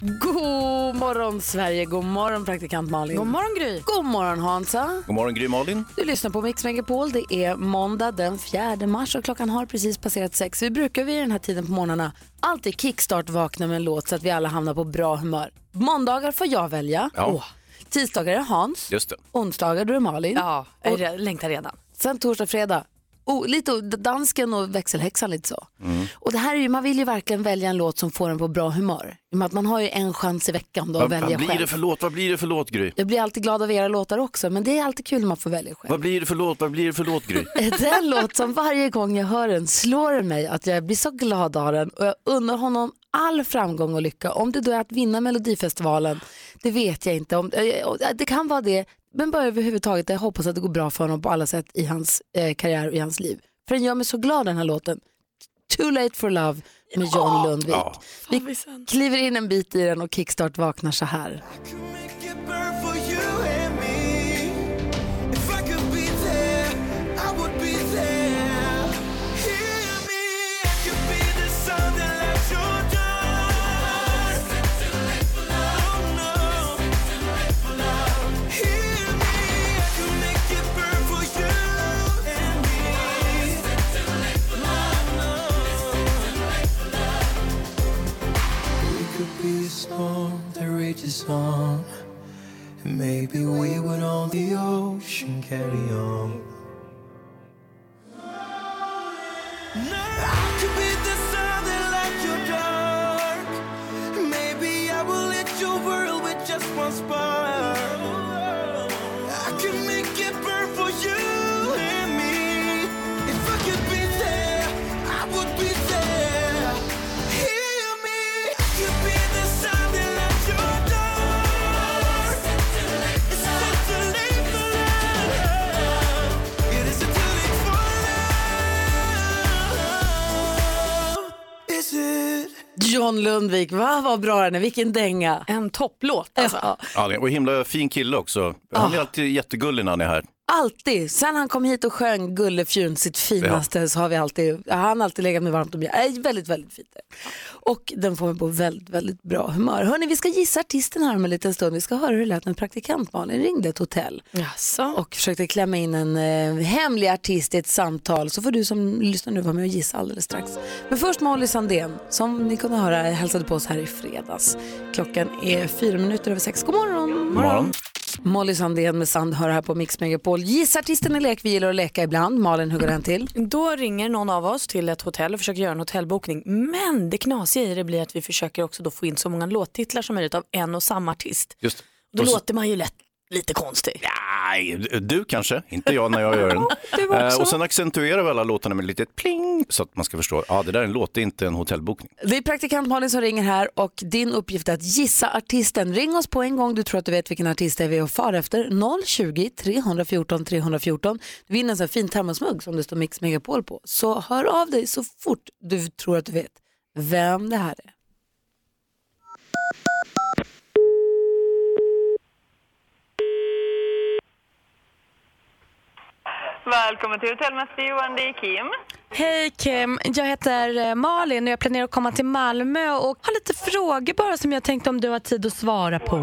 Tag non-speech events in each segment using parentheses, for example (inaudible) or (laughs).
God morgon Sverige, god morgon praktikant Malin. God morgon Gry. God morgon Hansa. God morgon Gry Malin. Du lyssnar på Mix Megapol. Det är måndag den 4 mars och klockan har precis passerat sex. Vi brukar vid den här tiden på morgnarna alltid kickstart vakna med en låt så att vi alla hamnar på bra humör. Måndagar får jag välja. Ja. Åh. Tisdagar är Hans. Just det. Onsdagar då är Malin. Ja, jag längtar redan. Sen torsdag, fredag. Oh, lite dansken och växelhäxan lite så. Och det här är ju, man vill ju verkligen välja en låt som får en på bra humör. Att man har ju en chans i veckan då att Vad, välja vad blir själv. det för låt? Vad blir det för låt Gry? Jag blir alltid glad av era låtar också, men det är alltid kul när man får välja själv. Vad blir det för låt? Vad blir det för låt Gry? (laughs) Den låt som varje gång jag hör den slår det mig att jag blir så glad av den och jag unnar honom all framgång och lycka. Om det då är att vinna Melodifestivalen, det vet jag inte. Om, eh, det kan vara det, men bara överhuvudtaget, jag hoppas att det går bra för honom på alla sätt i hans eh, karriär och i hans liv. För den gör mig så glad den här låten. Too late for love med John Lundvik. Vi kliver in en bit i den och kickstart vaknar så här. Maybe we would on the ocean carry on. I could be the sun that lights your dark. Maybe I will lit your world with just one spark. John Lundvik, va? Vad bra den är, vilken dänga. En topplåt alltså. Ja. Och himla fin kille också. Han är alltid jättegullig när han är här. Alltid. Sen han kom hit och sjöng Gullefjun, sitt finaste, så har vi alltid, ja, han har alltid legat mig varmt om hjärtat. Äh, väldigt, väldigt fint. Och den får mig på väldigt, väldigt bra humör. Hörni, vi ska gissa artisten här om en liten stund. Vi ska höra hur det lät när praktikant Malin ringde ett hotell Jaså? och försökte klämma in en eh, hemlig artist i ett samtal. Så får du som lyssnar nu vara med och gissa alldeles strax. Men först Molly Sandén, som ni kunde höra hälsade på oss här i fredags. Klockan är fyra minuter över sex. God morgon! God morgon. Molly Sandén med Sand hör här på Mix Megapol. Gissartisten är lek, vi gillar att leka ibland. Malin, hur går den till? Då ringer någon av oss till ett hotell och försöker göra en hotellbokning. Men det knasiga i det blir att vi försöker också då få in så många låttitlar som möjligt av en och samma artist. Just. Då Och så- låter man ju lätt lite konstig. Nej, du kanske, inte jag när jag gör den. (laughs) Eh, och sen accentuerar vi alla låtarna med lite pling så att man ska förstå, ja det där är en låt, det är inte en hotellbokning. Det är praktikant Malin som ringer här och din uppgift är att gissa artisten. Ring oss på en gång du tror att du vet vilken artist det är vi är och far efter. 020-314 314. Du vinner en sån här fin termosmugg som det står Mix Megapol på. Så hör av dig så fort du tror att du vet vem det här är. Välkommen till Hotellmästare Johan, det är Kim. Hej Kim, jag heter eh, Malin och jag planerar att komma till Malmö och har lite frågor bara som jag tänkte om du har tid att svara på.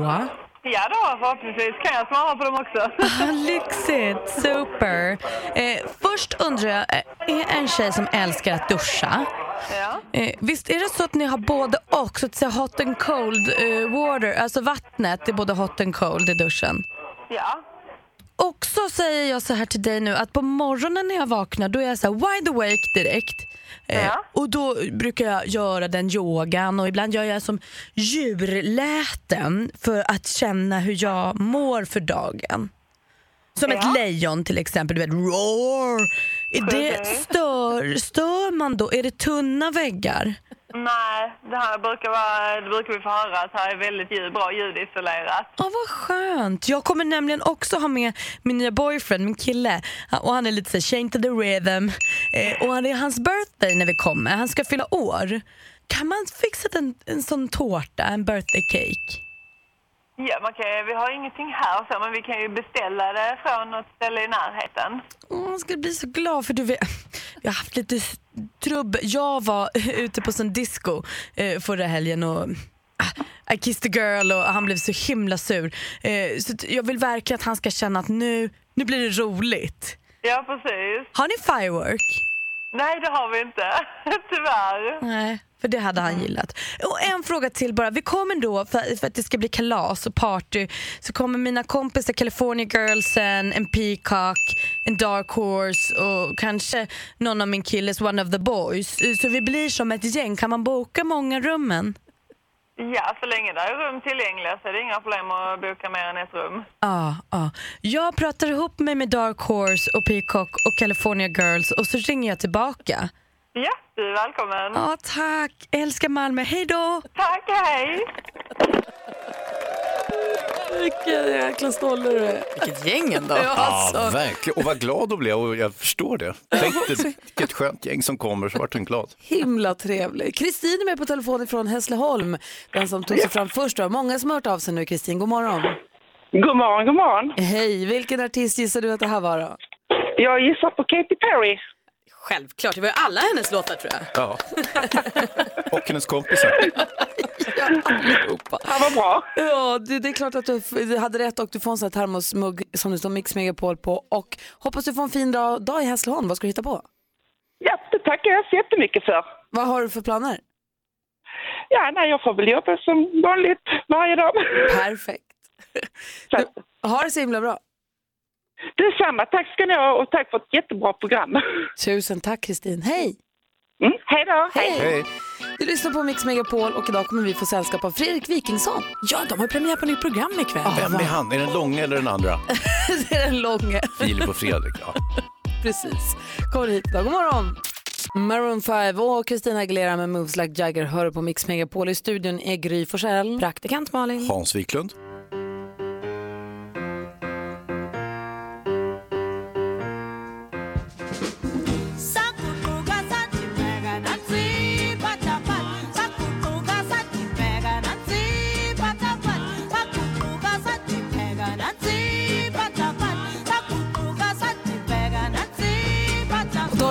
Ja då, förhoppningsvis kan jag svara på dem också. (laughs) Ah, Lyxigt, super. Eh, först undrar jag, eh, är en tjej som älskar att duscha? Ja. Eh, visst är det så att ni har både och, så att säga hot and cold eh, water, alltså vattnet är både hot and cold i duschen? Ja. Och så säger jag så här till dig nu att på morgonen när jag vaknar då är jag så här wide awake direkt. Eh, Ja. och då brukar jag göra den yogan och ibland gör jag som djurläten för att känna hur jag mår för dagen. Som ett Ja. lejon till exempel, du vet roar. Är det, stör, stör man då? Är det tunna väggar? Nej, det här brukar, vara, det brukar vi få höra att här är väldigt ljud, bra ljudisolerat. Ja, vad skönt. Jag kommer nämligen också ha med min nya boyfriend, min kille. Och han är lite så här, chain to the rhythm. Eh, och det är hans birthday när vi kommer. Han ska fylla år. Kan man fixa en, en sån tårta, en birthday cake? Ja, man kan, vi har ingenting här så, men vi kan ju beställa det från något ställe i närheten. Åh, jag ska bli så glad för du vet, vi har haft lite trubbel. Jag var (laughs) ute på sån disco eh, förra helgen och ah, I kissed a girl och han blev så himla sur. Eh, så jag vill verkligen att han ska känna att nu, nu blir det roligt. Ja, precis. Har ni firework? Nej, det har vi inte. (laughs) Tyvärr. Nej, för det hade han gillat. Och en fråga till bara. Vi kommer då, för, för att det ska bli kalas och party, så kommer mina kompisar California Girlsen, en Peacock, en Dark Horse och kanske någon av min killes One of the Boys. Så vi blir som ett gäng. Kan man boka många rummen? Ja, så länge det är rum tillgängliga så är det inga problem att boka mer än ett rum. Ja, ja. Jag pratar ihop mig med Dark Horse och Peacock och California Girls och så ringer jag tillbaka. Ja, du är välkommen. Ja, tack. Älskar Malmö. Hej då! Tack, hej! Vilken jäkla stolle du är. Vilket gäng ändå. Ja, Ja, alltså. verkligen. Och vad glad då blev jag och jag förstår det. Tänk (laughs) dig vilket skönt gäng som kommer så vart hon glad. Himla trevlig. Kristin är med på telefon från Hässleholm. Den som tog sig fram först. då. Många som har hört av sig nu Kristin. God morgon. God morgon, god morgon. Hej, vilken artist gissar du att det här var då? Jag gissar på Katy Perry. Självklart, det var ju alla hennes låtar tror jag. Ja. (laughs) Och hennes kompisar. Allihopa. Ja, vad bra. Ja, det, det är klart att du, du hade rätt och du får en sån här termosmugg som det står Mix Megapol på. Och hoppas du får en fin dag, dag i Hässleholm. Vad ska du hitta på? Ja, det tackar jag så jättemycket för. Vad har du för planer? Ja, nej, jag får väl jobba som vanligt varje dag. Perfekt. Du, ha det så himla bra. Detsamma, tack ska ni ha och tack för ett jättebra program. Tusen tack Kristin. Hej! Mm, hej då. Hej. Du lyssnar på Mix Megapol och idag kommer vi få sällskap av Fredrik Wikingsson. Ja, de har premiär på nytt program ikväll. Vem är han? Är den långa eller den andra? (laughs) det är den långe. Filip och Fredrik. Ja. (laughs) Precis. Kommer hit idag. God morgon! Maroon 5 och Christina Aguilera med Moves Like Jagger hör på Mix Megapol. I studion är Gry Forssell. Praktikant Malin. Hans Wiklund.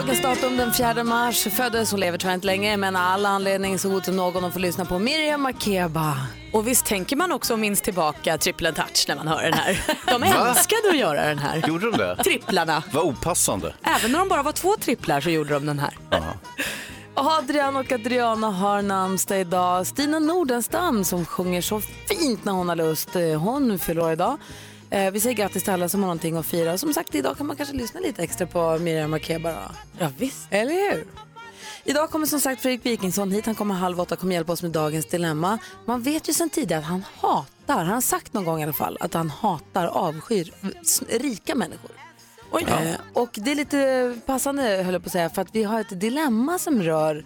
Dagens datum den 4 mars föddes och lever tyvärr inte längre men all anledning så god som någon att få lyssna på Miriam Makeba. Och visst tänker man också minst tillbaka trippel touch när man hör den här. De (laughs) älskade att göra den här. Gjorde de det? Tripplarna. Vad opassande. Även när de bara var två tripplar så gjorde de den här. (laughs) Adrian och Adriana har namnsdag idag. Stina Nordenstam som sjunger så fint när hon har lust. Eh, Hon fyller idag. Eh, Vi säger grattis till alla som har någonting att fira. Som sagt, idag kan man kanske lyssna lite extra på Miriam Makeba. då. Ja, visst. Eller hur? Idag kommer som sagt Fredrik Wikingsson hit. Han kommer halv åtta och kommer hjälpa oss med dagens dilemma. Man vet ju sedan tidigare att han hatar, han har sagt någon gång i alla fall, att han hatar, avskyr rika människor. Eh, och det är lite passande höll jag på att säga för att vi har ett dilemma som rör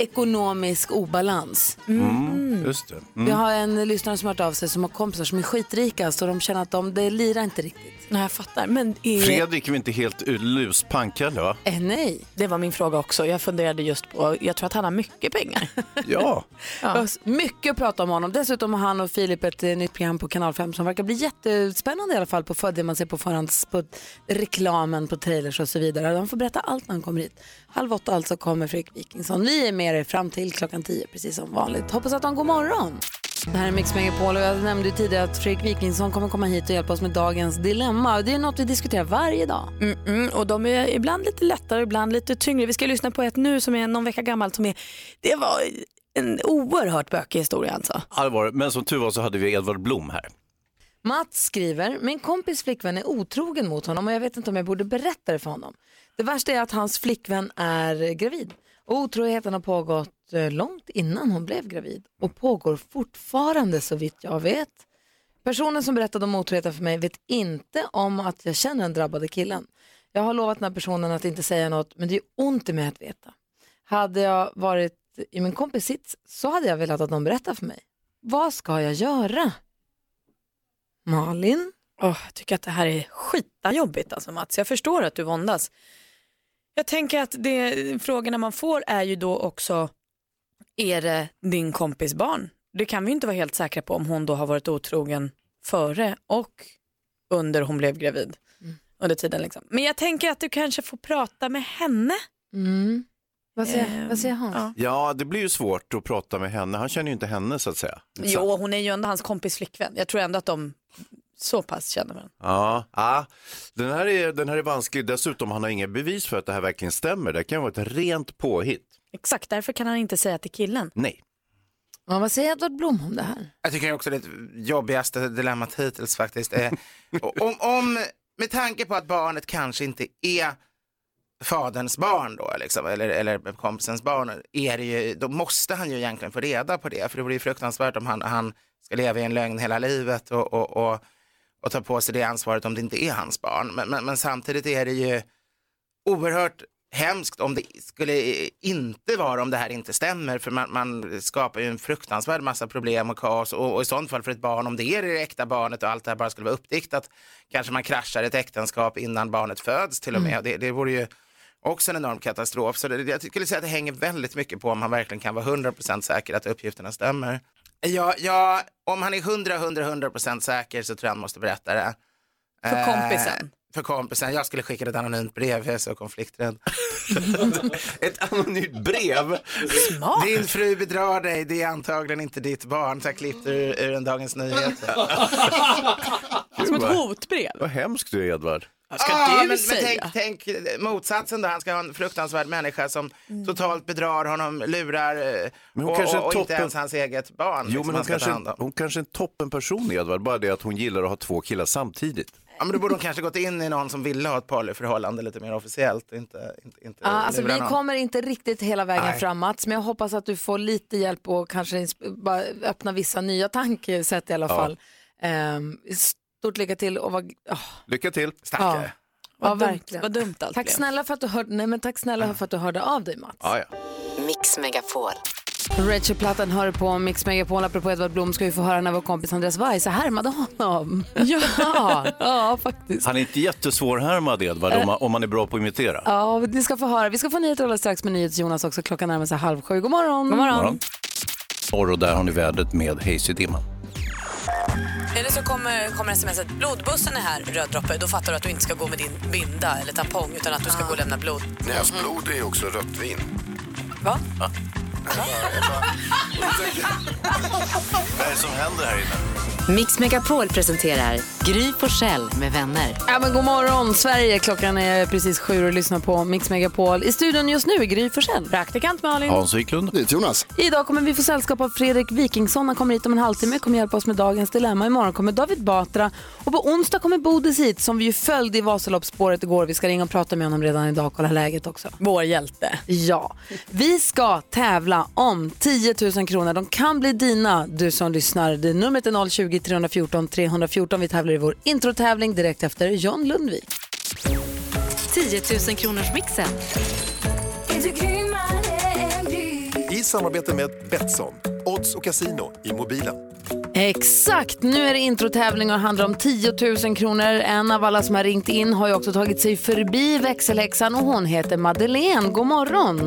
ekonomisk obalans. Mm, just det. Vi Mm. har en lyssnare som har hört av sig som har kompisar som är skitrika så de känner att de, det lirar inte riktigt. Nej, jag fattar. Men är... Fredrik är inte helt luspank heller va? Eh, nej. Det var min fråga också. Jag funderade just på, jag tror att han har mycket pengar. (laughs) Ja. Vi har mycket att prata om honom. Dessutom har han och Filip ett eh, nytt program på Kanal 5 som verkar bli jättespännande i alla fall på för det man ser på förhands på reklamen på trailers och så vidare. De får berätta allt när han kommer hit. Halv åtta alltså kommer Fredrik Wikingsson. Vi är med er fram till klockan tio precis som vanligt. Hoppas att de god morgon. Det här är Mix Megapol och jag nämnde ju tidigare att Fredrik Wikingsson kommer komma hit och hjälpa oss med dagens dilemma. Det är något vi diskuterar varje dag. Mm, mm, och de är ibland lite lättare, ibland lite tyngre. Vi ska lyssna på ett nu som är någon vecka gammalt. Som är, det var en oerhört bökig historia alltså. Ja, det var det. Men som tur var så hade vi Edvard Blom här. Mats skriver, min kompis flickvän är otrogen mot honom och jag vet inte om jag borde berätta det för honom. Det värsta är att hans flickvän är gravid. Och otroheten har pågått eh, långt innan hon blev gravid och pågår fortfarande så vitt jag vet. Personen som berättade om otroheten för mig vet inte om att jag känner den drabbade killen. Jag har lovat den här personen att inte säga något men det är ont i mig att veta. Hade jag varit i min kompis sits så hade jag velat att de berättar för mig. Vad ska jag göra? Malin? Oh, jag tycker att det här är skitajobbigt alltså Mats. Jag förstår att du våndas. Jag tänker att det, frågorna man får är ju då också, är det din kompis barn? Det kan vi inte vara helt säkra på om hon då har varit otrogen före och under hon blev gravid. Under tiden liksom. Men jag tänker att du kanske får prata med henne. Mm. Vad, säger, Ehm, vad säger Hans? ja. Ja, det blir ju svårt att prata med henne. Han känner ju inte henne så att säga. Jo, hon är ju ändå hans kompis flickvän. Jag tror ändå att de så pass känner varandra. Ja, ja. Den, här är, den här är vansklig. Dessutom han har inga bevis för att det här verkligen stämmer. Det kan vara ett rent påhitt. Exakt, därför kan han inte säga till killen. Nej. Ja, vad säger Edvard Blom om det här? Jag tycker också det är det jobbigaste dilemmat hittills faktiskt. Eh, om, om, med tanke på att barnet kanske inte är faderns barn då, liksom, eller, eller kompisens barn, är det ju, då måste han ju egentligen få reda på det. För det blir ju fruktansvärt om han, han ska leva i en lögn hela livet och, och, och, och ta på sig det ansvaret om det inte är hans barn. Men, men, men samtidigt är det ju oerhört hemskt om det skulle inte vara om det här inte stämmer för man, man skapar ju en fruktansvärd massa problem och kaos och, och i sånt fall för ett barn om det är det äkta barnet och allt det här bara skulle vara uppdiktat kanske man kraschar ett äktenskap innan barnet föds till och med. Det, det vore ju också en enorm katastrof. Så det, jag skulle säga att det hänger väldigt mycket på om han verkligen kan vara 100% säker att uppgifterna stämmer. Ja, ja, om han är 100, 100, 100% säker så tror jag han måste berätta det. För Eh, kompisen? för kompisen. Jag skulle skicka ett anonymt brev, jag är så konflikträdd. (laughs) ett anonymt brev? Smart. Din fru bedrar dig, det är antagligen inte ditt barn. Så jag klippte ur, ur en Dagens Nyheter. (laughs) Som ett hotbrev. Vad hemskt du är Edvard. Ska Ah, du men, säga? Men tänk, tänk motsatsen då, han ska ha en fruktansvärd människa som Mm. totalt bedrar honom, lurar eh, Men hon och, kanske och, och inte ens hans eget barn. Jo, liksom, men hon kanske, hon kanske är en toppenperson Edvard, bara det att hon gillar att ha två killar samtidigt. Ja, men då borde hon kanske gått in i någon som ville ha ett polyförhållande lite mer officiellt. Inte, inte, inte Ja, alltså, vi någon. kommer inte riktigt hela vägen Nej. fram Mats, men jag hoppas att du får lite hjälp och kanske bara öppna vissa nya tankesätt i alla Ja. fall. Stort lycka till och var... oh, Lycka till. Stackare. ja, Vad dumt- verkligen. vad dumt allt tack blev. snälla för att du hörde, nej, men tack snälla för att du hörde av dig Mats. Ja, ja. Mix Megapol. Rachel-plattan hör på Mix Megapol. Apropå Edvard Blom ska vi få höra när vår kompis Andreas Weise härmade honom. (laughs) Ja, (laughs) ja faktiskt. Han är inte jättesvårhärmad Edvard om man, om man är bra på att imitera. Ja, ni ska få höra. Vi ska få nyheter alldeles strax med NyhetsJonas också. Klockan närmar sig halv sju. God morgon. God Morgon. Norr och där har ni vädret med Hayes i dimman. Eller så kommer, kommer smset blodbussen är här, röd droppe. Då fattar du att du inte ska gå med din binda eller tampong utan att du ska gå och lämna blod. Näsblod är också rött vin. Va? Vad är det som händer här inne? Mix Megapol presenterar Gry Forssell med vänner. Ja, men god morgon, Sverige. Klockan är precis sju och lyssnar på Mix Megapol. I studion just nu är Gry Forssell. Praktikant Malin. Hans Wiklund. Det är Jonas. Idag kommer vi få sällskap av Fredrik Wikingsson. Han kommer hit om en halvtimme, kommer hjälpa oss med dagens dilemma. Imorgon kommer David Batra och på onsdag kommer Bodis hit som vi ju följde i Vasaloppsspåret igår. Vi ska ringa och prata med honom redan idag och kolla läget också. Vår hjälte. Ja, vi ska tävla om 10 000 kronor. De kan bli dina, du som lyssnar. Det numret är 020 314 314. Vi tävlar i vår introtävling direkt efter John Lundvik. 10 000 kronors mixen. I samarbete med Betsson. Odds och casino i mobilen. Exakt, nu är det introtävling och handlar om 10 000 kronor. En av alla som har ringt in har ju också tagit sig förbi växelhäxan och hon heter Madeleine. God morgon!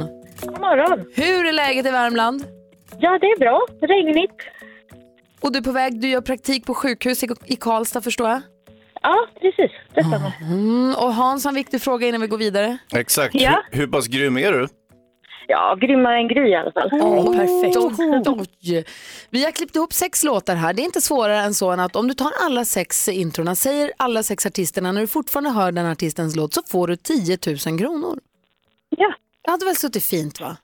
God morgon. Hur är läget i Värmland? Ja, det är bra. Regnigt. Och du är på väg, du gör praktik på sjukhus i, Karlstad förstår jag? Ja, precis. Det stämmer. Mm, och Hans har en viktig fråga innan vi går vidare. Exakt. Ja. Hur, hur pass grym är du? Ja, grymmare än Gry i alla fall. Åh, perfekt. Oj. Vi har klippt ihop sex låtar här. Det är inte svårare än så än att om du tar alla sex introna, säger alla sex artisterna, när du fortfarande hör den artistens låt så får du 10 000 kronor. Ja. Det hade väl suttit fint va?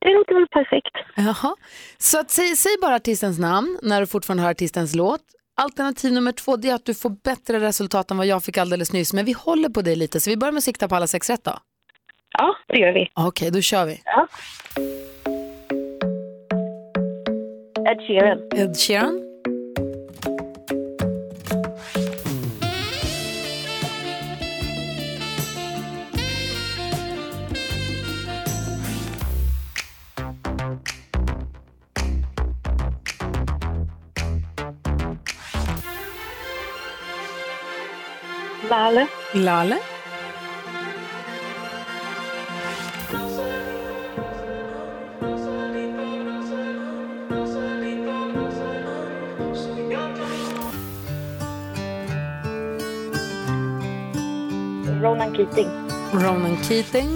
Det låter väl perfekt. Jaha. Så att, säg, säg bara artistens namn när du fortfarande hör artistens låt. Alternativ nummer två det är att du får bättre resultat än vad jag fick alldeles nyss. Men vi håller på det lite så vi börjar med att sikta på alla sex rätt då. Ja, det gör vi. Okej, då kör vi. Ja. Ed Sheeran. Ed Sheeran. Lale. Lale. Ronan Keating. Ronan Keating.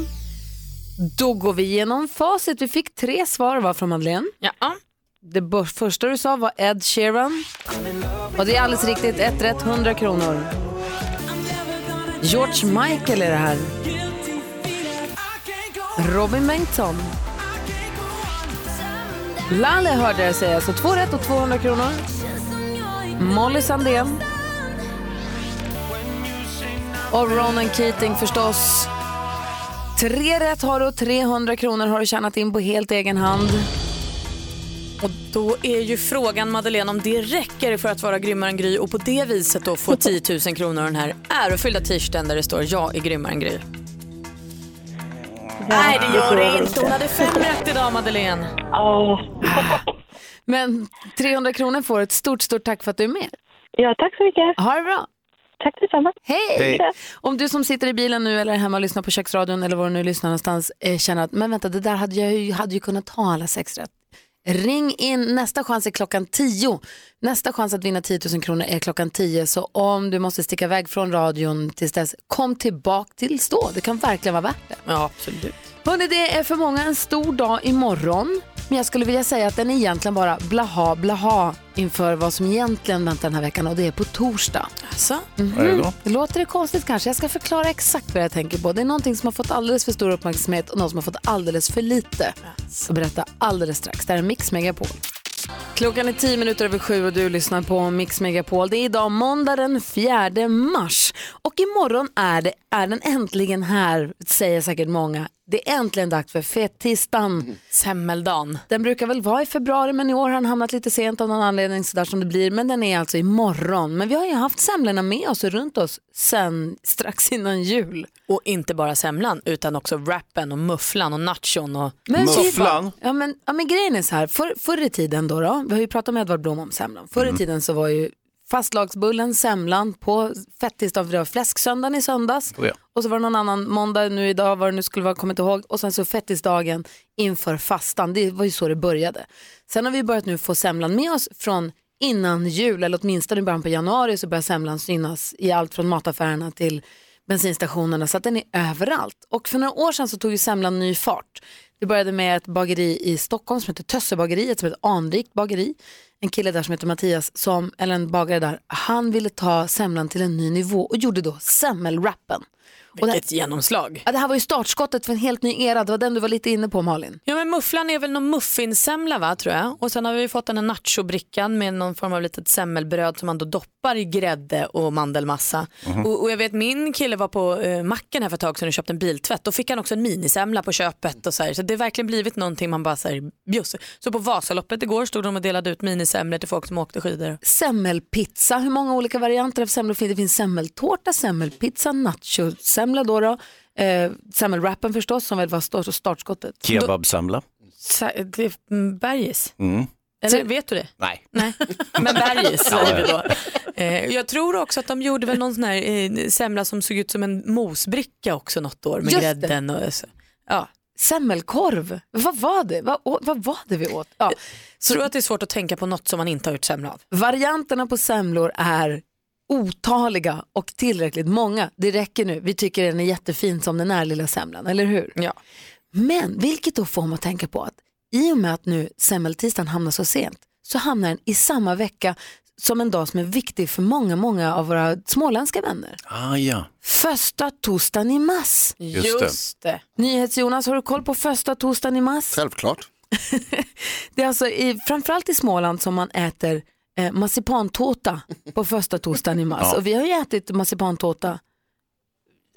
Då går vi igenom facit. Vi fick tre svar var från Madeleine. Ja. Det första du sa var Ed Sheeran. Och det är alldeles riktigt. Ett rätt, 100 kronor. George Michael är det här. Robin Bengtsson. Lalle hörde jag säga, så två rätt och 200 kronor. Molly Sandén. Och Ronan Keating förstås. Tre rätt har du och 300 kronor har du tjänat in på helt egen hand. Och då är ju frågan Madeleine om det räcker för att vara grymmare än Gry och på det viset då få (laughs) 10 000 kronor och den här ärofyllda t-shirten där det står jag är grymmare än Gry. Nej det gör det inte, hon hade fem rätt idag Madeleine. (laughs) Men 300 kronor får ett stort, stort tack för att du är med. Ja, tack så mycket. Ha det bra. Tack detsamma. Hej! Hej. Om du som sitter i bilen nu eller hemma och lyssnar på köksradion eller var du nu lyssnar någonstans eh, känner att men vänta det där hade jag ju, hade ju kunnat ta alla sex rätt. Ring in, nästa chans är klockan 10. Nästa chans att vinna 10 000 kronor är klockan 10. Så om du måste sticka iväg från radion tills dess, kom tillbaka till stå. Det kan verkligen vara värt det. Ja, absolut. Hörrni, det är för många en stor dag imorgon. Men jag skulle vilja säga att den är egentligen bara blaha blaha inför vad som egentligen väntar den här veckan och det är på torsdag. Alltså? Vad är det då? Det låter det konstigt kanske. Jag ska förklara exakt vad jag tänker på. Det är någonting som har fått alldeles för stor uppmärksamhet och något som har fått alldeles för lite. Jag berätta alldeles strax. Det här är Mix Megapol. Klockan är tio minuter över sju och du lyssnar på Mix Megapol. Det är idag måndag den 4 mars och imorgon är, det, är den äntligen här, säger säkert många. Det är äntligen dags för fettisdagen. Semmeldagen. Den brukar väl vara i februari men i år har den hamnat lite sent av någon anledning sådär som det blir. Men den är alltså imorgon. Men vi har ju haft semlorna med oss och runt oss sen strax innan jul. Och inte bara semlan utan också wrappen och mufflan och nachon och... Men Ja men, ja men grejen är så här, för, förr i tiden då, då, vi har ju pratat med Edvard Blom om semlan. Förr i tiden så var ju fastlagsbullen, semlan på fettisdagen, det var fläsksöndagen i söndags. Oh ja. Och så var det någon annan måndag nu idag, vad det nu skulle vara, kommit ihåg. Och sen så fettisdagen inför fastan, det var ju så det började. Sen har vi börjat nu få semlan med oss från innan jul, eller åtminstone i början på januari så börjar semlan synas i allt från mataffärerna till bensinstationerna så att den är överallt. Och för några år sedan så tog ju semlan ny fart. Det började med ett bageri i Stockholm som heter Tössebageriet som är ett anrikt bageri. En kille där som heter Mattias, som, eller en bagare där, han ville ta semlan till en ny nivå och gjorde då semmelwrappen. Vilket genomslag. Ja, det här var ju startskottet för en helt ny era, det var den du var lite inne på Malin. Ja men mufflan är väl någon muffinsemla va tror jag. Och sen har vi fått den här nachobrickan med någon form av litet semmelbröd som man då doppar i grädde och mandelmassa. Mhm. Och, och jag vet min kille var på eh, macken här för ett tag sedan och köpte en biltvätt. Då fick han också en minisemla på köpet och så här. Så det har verkligen blivit någonting man bara säger bjuss. Så på Vasaloppet igår stod de och delade ut minisemlor till folk som åkte skidor. Semmelpizza, hur många olika varianter av semlor finns det? Det finns semmeltårta, semmelpizza, nachosemla då. då. Eh, semmelwrappen förstås som väl var start- startskottet. Kebabsemla. Mm, bergis. Mm. Eller vet du det? Nej. Nej, (laughs) men bergis Ja, säger vi då. Eh, (laughs) jag tror också att de gjorde väl någon sån här eh, semla som såg ut som en mosbricka också något år med Just det. grädden. Och, så. Ja. Semmelkorv, vad var det? Vad, vad var det vi åt? Ja. Så tror att det är svårt att tänka på något som man inte har gjort semla av. Varianterna på semlor är otaliga och tillräckligt många. Det räcker nu. Vi tycker den är jättefin som den är, lilla semlan, eller hur? Ja. Men vilket då får man att tänka på att i och med att nu semmeltisdagen hamnar så sent så hamnar den i samma vecka som en dag som är viktig för många, många av våra småländska vänner. Ah, ja. Första torsdagen i mars. Just det. Just det. NyhetsJonas, har du koll på första torsdagen i mars? Självklart. (laughs) Det är alltså i, framförallt i Småland som man äter eh, marsipantårta på första torsdagen i mars. Ja. Och vi har ju ätit marsipantårta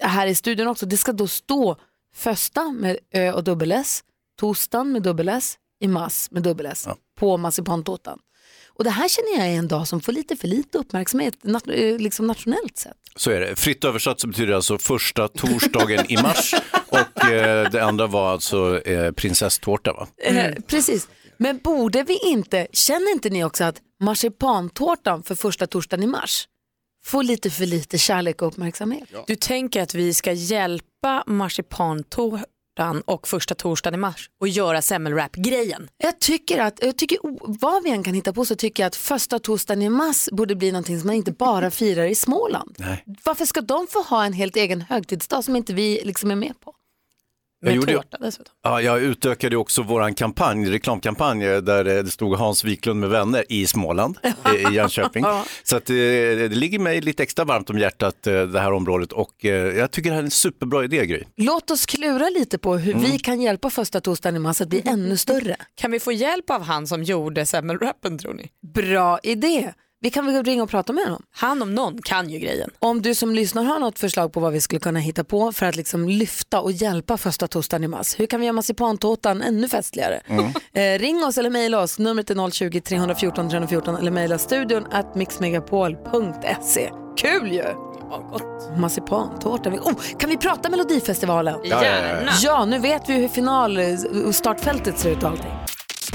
här i studion också. Det ska då stå första med ö och dubbel S, torsdagen med dubbel S, i mars med dubbel S på marsipantårtan. Och det här känner jag är en dag som får lite för lite uppmärksamhet nat- eh, liksom nationellt sett. Så är det. Fritt översatt så betyder det alltså första torsdagen i mars (laughs) och eh, det andra var alltså eh, prinsesstårta va? Eh, precis. Men borde vi inte, känner inte ni också att marsipantårtan för första torsdagen i mars får lite för lite kärlek och uppmärksamhet. Du tänker att vi ska hjälpa marsipantårtan och första torsdagen i mars och göra semmelwrap-grejen. Jag tycker att, jag tycker, vad vi än kan hitta på så tycker jag att första torsdagen i mars borde bli någonting som man inte bara firar i Småland. Nej. Varför ska de få ha en helt egen högtidsdag som inte vi liksom är med på? Jag Med gjorde ju- tårta dessutom. Ja, jag utökade också våran kampanj, reklamkampanj eh, där eh, det stod Hans Wiklund med vänner i Småland, (laughs) eh, i Jönköping. Så att, det ligger mig lite extra varmt om hjärtat det här området och jag tycker det här är en superbra idé Gry. Låt oss klura lite på hur vi kan hjälpa första torsdagen i mars att bli (laughs) ännu större. Kan vi få hjälp av han som gjorde semmelwrappen tror ni? Bra idé. Vi kan väl ringa och prata med honom. Han om någon kan ju grejen. Om du som lyssnar har något förslag på vad vi skulle kunna hitta på för att liksom lyfta och hjälpa första torsdagen i mars. Hur kan vi göra marsipantårtan ännu festligare? Eh, ring oss eller mejla oss. Numret är 020-314 314 eller mejla studion at mixmegapol.se. Kul ju! Marsipantårta. Vi- Oh, kan vi prata Melodifestivalen? Ja, ja, nu vet vi hur final och startfältet ser ut och allting.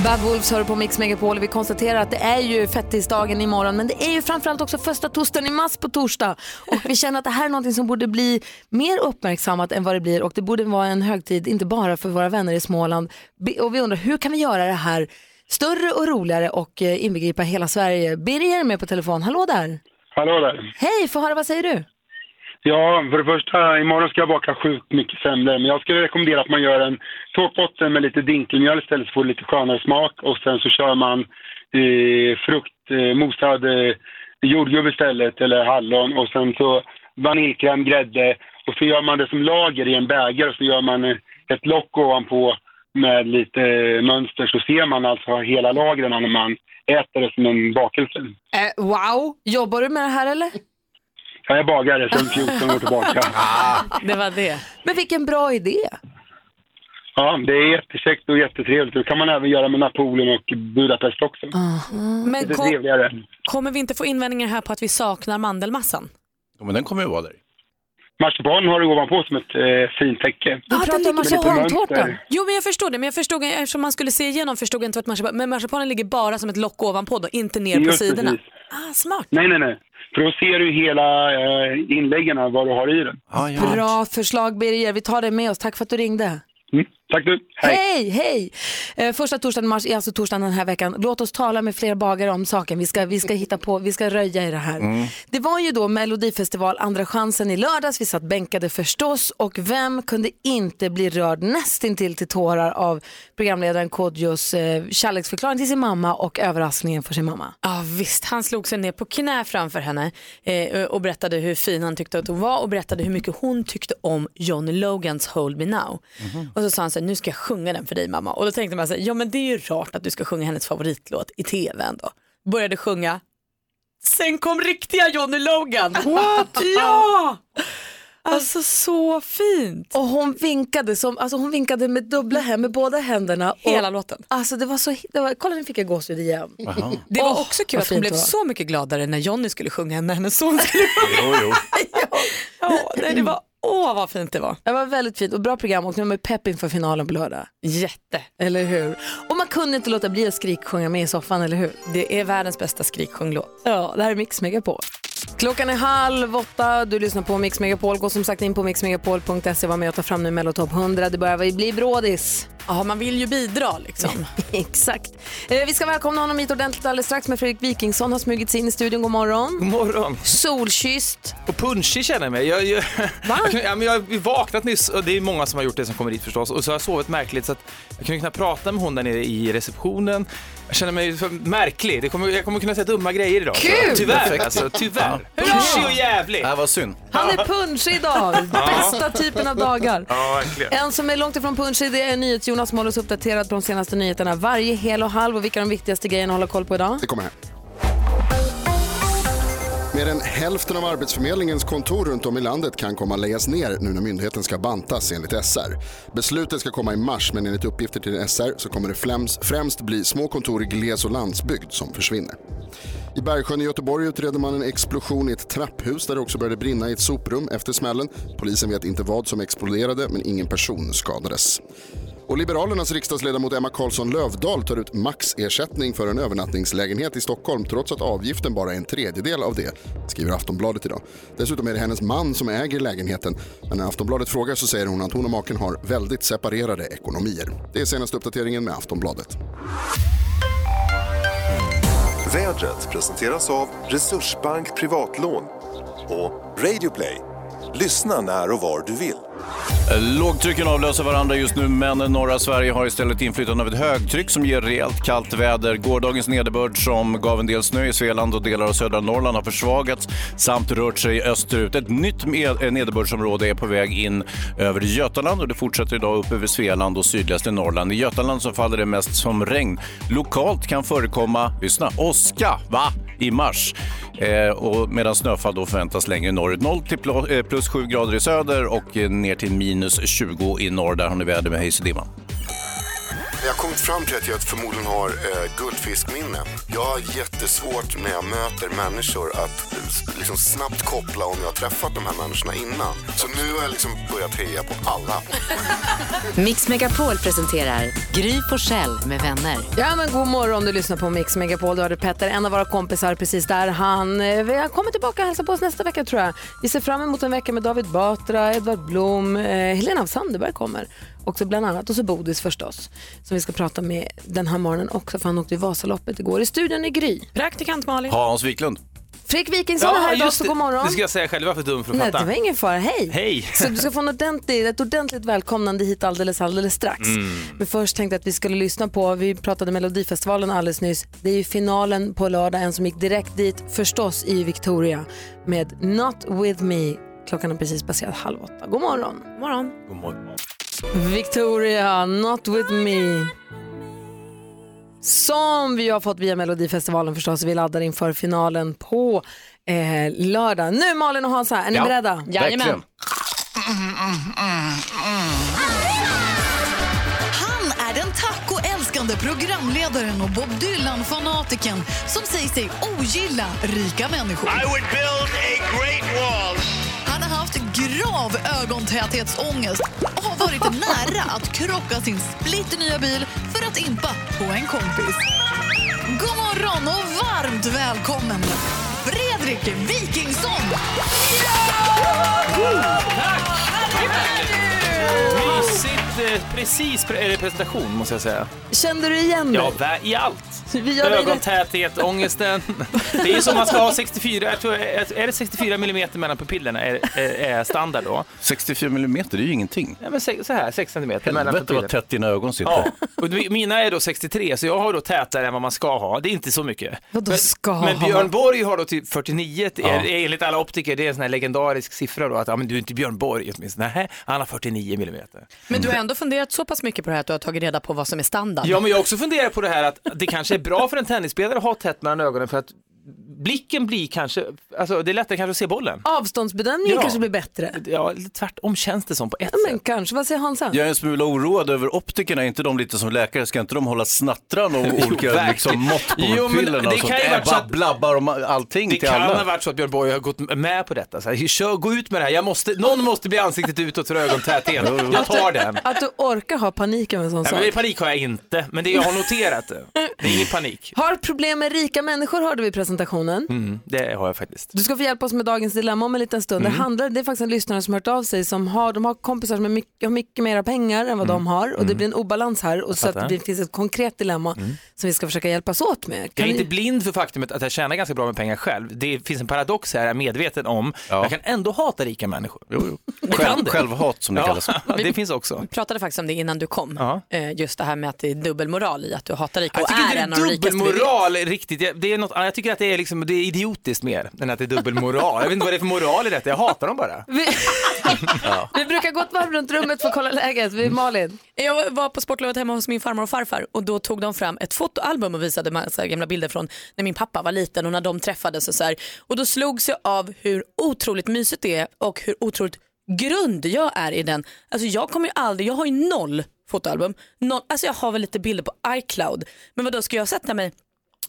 Bad Wolves hör på Mix Megapol och vi konstaterar att det är ju fettisdagen imorgon men det är ju framförallt också första torsdagen i mars på torsdag och vi känner att det här är någonting som borde bli mer uppmärksammat än vad det blir och det borde vara en högtid inte bara för våra vänner i Småland och vi undrar hur kan vi göra det här större och roligare och eh, inbegripa hela Sverige. Birger är med på telefon, hallå där! Hallå där. Hej, få höra vad säger du? Ja, för det första, imorgon ska jag baka sjukt mycket semlor. Men jag skulle rekommendera att man gör en tårtbotten med lite dinkelmjöl istället så får det lite skönare smak. Och sen så kör man eh, frukt, eh, mosad eh, jordgubb istället, eller hallon. Och sen så vaniljkräm, grädde. Och så gör man det som lager i en bägare och så gör man eh, ett lock ovanpå med lite eh, mönster. Så ser man alltså hela lagren när man äter det som en bakelse. Äh, wow, jobbar du med det här eller? Jag är bagare sedan 14 år tillbaka. (laughs) Det var det. Men vilken bra idé! Ja, det är jättekäckt och jättetrevligt. Det kan man även göra med Napoleon och Budapest också. Men Lite kom, trevligare. kommer vi inte få invändningar här på att vi saknar mandelmassan? Ja, men den kommer ju vara där. Marsipan har du ovanpå som ett eh, fint täcke. Du pratar om marsipantårtan. Jo men jag förstår det, men jag förstod, eftersom man skulle se igenom förstod jag inte vad marsipan, men marsipanen ligger bara som ett lock ovanpå då, inte ner på Just sidorna. precis. Ah, smart. Nej, nej, nej. För då ser du hela eh, inläggen vad du har i den. Bra förslag Birger, vi tar det med oss. Tack för att du ringde. Mm. Tack du. Hej, hej! Eh, första torsdagen i mars är alltså torsdagen den här veckan. Låt oss tala med fler bagare om saken. Vi ska, vi ska hitta på, vi ska röja i det här. Det var ju då Melodifestival Andra chansen i lördags. Vi satt bänkade förstås och vem kunde inte bli rörd nästintill till tårar av programledaren Kodjos eh, kärleksförklaring till sin mamma och överraskningen för sin mamma. Ja visst, han slog sig ner på knä framför henne eh, och berättade hur fin han tyckte att hon var och berättade hur mycket hon tyckte om Johnny Logans Hold Me Now. Och så sa han så här, nu ska jag sjunga den för dig mamma. Och då tänkte man så här, ja men det är ju rart att du ska sjunga hennes favoritlåt i tv ändå. Började sjunga, sen kom riktiga Johnny Logan. What? (laughs) ja! Alltså så fint. Och hon vinkade, som, alltså hon vinkade med dubbla händer, med båda händerna. Och, Hela låten. Alltså det var så, det var, kolla nu fick jag gåshud igen. Det var Åh, också kul att hon blev så mycket gladare när Johnny skulle sjunga än när hennes son skulle sjunga. Jo, jo. (laughs) Ja, nej, det var, åh vad fint det var. Det var väldigt fint och bra program och nu är man pepp inför finalen på lördag. Jätte. Eller hur? Och man kunde inte låta bli att skriksjunga med i soffan, eller hur? Det är världens bästa skriksjunglåt. Ja, det här är Mix Megapol. Klockan är halv åtta, du lyssnar på Mix Megapol. Gå som sagt in på mixmegapol.se, var med och ta fram nu Mellotopp 100. Det börjar bli brådis. Ja, man vill ju bidra liksom. (laughs) Exakt. Eh, vi ska välkomna honom hit ordentligt alldeles strax med Fredrik Wikingsson har smugit sig in i studion. God morgon. God morgon. Solkysst. Och punschig känner jag mig. Jag, jag, (laughs) jag, kunde- ja, men jag har vaknat nyss och det är många som har gjort det som kommer hit förstås. Och så har jag sovit märkligt så att jag kunde kunna prata med hon där nere i receptionen. Jag känner mig märklig. Det kommer, jag kommer kunna säga dumma grejer idag. Kul! Tyvärr alltså, tyvärr. Ja. Punschig och jävlig. Det var synd. Han är punschig idag. Bästa typen av dagar. Ja, verkligen. En som är långt ifrån punschig det är NyhetsJonas Jonas håller oss uppdaterad på de senaste nyheterna varje hel och halv. Och vilka är de viktigaste grejerna att hålla koll på idag? Det kommer här. Mer än hälften av Arbetsförmedlingens kontor runt om i landet kan komma att läggas ner nu när myndigheten ska bantas enligt SR. Beslutet ska komma i mars men enligt uppgifter till SR så kommer det främst, främst bli små kontor i gles och landsbygd som försvinner. I Bergsjön i Göteborg utreder man en explosion i ett trapphus där det också började brinna i ett soprum efter smällen. Polisen vet inte vad som exploderade men ingen person skadades. Och Liberalernas riksdagsledamot Emma Karlsson Lövdahl tar ut maxersättning för en övernattningslägenhet i Stockholm trots att avgiften bara är en tredjedel av det, skriver Aftonbladet idag. Dessutom är det hennes man som äger lägenheten. Men när Aftonbladet frågar så säger hon att hon och maken har väldigt separerade ekonomier. Det är senaste uppdateringen med Aftonbladet. Vädret presenteras av Resursbank Privatlån och Radioplay. Lyssna när och var du vill. Lågtrycken avlöser varandra just nu, men norra Sverige har istället inflytande av ett högtryck som ger rejält kallt väder. Gårdagens nederbörd som gav en del snö i Svealand och delar av södra Norrland har försvagats samt rört sig österut. Ett nytt eh, nederbördsområde är på väg in över Götaland och det fortsätter idag upp över Svealand och sydligaste Norrland. I Götaland så faller det mest som regn. Lokalt kan förekomma, lyssna, åska, va? I mars. Eh, och medan snöfall då förväntas längre norrut. 0 till eh, plus 7 grader i söder och eh, ner till minus 20 i norr. Där har ni väder med Hayes och dimma. Jag har kommit fram till att jag förmodligen har eh, guldfiskminne. Jag har jättesvårt när jag möter människor att eh, liksom snabbt koppla om jag har träffat de här människorna innan. Så nu har jag liksom börjat heja på alla. (laughs) Mix Megapol presenterar Gry Forssell med vänner. Ja men god morgon, du lyssnar på Mix Megapol. Du hörde Petter, en av våra kompisar precis där. Han eh, vi kommer tillbaka och hälsa på oss nästa vecka tror jag. Vi ser fram emot en vecka med David Batra, Edvard Blom, eh, Helena af Sandeberg kommer. Också bland annat. Och så Bodis förstås. Som vi ska prata med den här morgonen också för han åkte i Vasaloppet igår. I studion är Gry. Praktikant Malin. Hans Wiklund. Fredrik Wikingsson är här idag, så god morgon. Det ska jag säga själv, jag var för dum för att Nej, fatta. det var ingen fara. Hej! Hej. Så du ska få en ordentlig, ett ordentligt välkomnande hit alldeles, alldeles strax. Mm. Men först tänkte jag att vi skulle lyssna på, vi pratade Melodifestivalen alldeles nyss. Det är ju finalen på lördag, en som gick direkt dit, förstås i Victoria, med Not With Me. Klockan är precis passerat halv åtta. God morgon. God morgon. God morgon. Victoria, Not With Me. Som vi har fått via Melodifestivalen förstås. Vi laddar inför finalen på eh, lördag. Nu Malin och Hansa, är ni Ja, beredda? Jajamän. Han är den tacoälskande programledaren och Bob Dylan-fanatikern som säger sig ogilla rika människor. I would build a great wall. Han har haft grav ögontäthetsångest och har varit (laughs) nära att krocka sin splitternya bil för att impa på en kompis. God morgon och varmt välkommen Fredrik Wikingsson! Mysigt, eh, precis pre- presentation måste jag säga. Kände du igen mig? Ja, i allt. Vi gör det Ögontäthet, ångesten. Det är som man ska ha 64, jag tror, är är det 64 millimeter mellan pupillerna är, är, är standard då? 64 millimeter, det är ju ingenting. Ja, men så här, 6 centimeter mellan Helvete vad pupillerna. tätt dina ögon sitter. Ja, och mina är då 63 så jag har då tätare än vad man ska ha. Det är inte så mycket. Vadå men, ska men ha? Björn Borg har då typ 49, det är, Ja. enligt alla optiker, det är en sån här legendarisk siffra då, att ja, men du är inte Björn Borg åtminstone. Nej, han har 49 millimeter. Men du har ändå funderat så pass mycket på det här att du har tagit reda på vad som är standard. Ja, men jag har också funderat på det här att det kanske är bra för en tennisspelare att ha tätt mellan ögonen för att blicken blir kanske, alltså det är lättare kanske att se bollen. Avståndsbedömningen Ja. kanske blir bättre. Ja, tvärtom känns det som på ett Ja, men kanske. Vad säger Hansa? Jag är en smula oroad över optikerna, är inte de lite som läkare? Ska inte de hålla snattran (laughs) och olika liksom, mått på Jo, det och kan sånt? att- Blabbar om allting Det till kan alla. ha varit så att Björn Borg har gått med på detta. Så här, kör, gå ut med det här, jag måste, någon måste bli ansiktet utåt för ögontäthet. Jag tar den. Att du orkar ha panik över en sån sak. men panik har jag inte, men det jag har noterat det. (laughs) Det är ingen panik. Har problem med rika människor hörde vi i presentationen. Mm, det har jag faktiskt. Du ska få hjälpa oss med dagens dilemma om en liten stund. Mm. Det, handlar, det är faktiskt en lyssnare som har hört av sig som har, de har kompisar som är mycket, har mycket mera pengar än vad de har och det Mm. blir en obalans här och så att det finns ett konkret dilemma som vi ska försöka hjälpas åt med. Jag Kan är vi- inte blind för faktumet att jag tjänar ganska bra med pengar själv. Det finns en paradox här, jag är medveten om. Jag kan ändå hata rika människor. Jo, jo. Jag Själv- självhat som det ja, kallas. (laughs) det finns också. Vi pratade faktiskt om det innan du kom. Ja. Eh, Just det här med att det är dubbelmoral i att du hatar rika Jag och tycker är inte en av de rikaste vi vet. dubbelmoral riktigt. Jag, det är något, jag tycker att det är, liksom, det är idiotiskt mer än att det är dubbelmoral. Jag vet inte vad det är för moral i detta, jag hatar dem bara. Vi, (laughs) vi brukar gå ett varv runt rummet för att kolla läget. Vi, Malin? Jag var på sportlovet hemma hos min farmor och farfar och då tog de fram ett fotoalbum och visade massa gamla bilder från när min pappa var liten och när de träffades och så här. Och då slogs jag av hur otroligt mysigt det är och hur otroligt grund jag är i den. Alltså jag kommer ju aldrig, jag har ju noll fotoalbum. Noll, alltså jag har väl lite bilder på iCloud. Men vad då ska jag sätta mig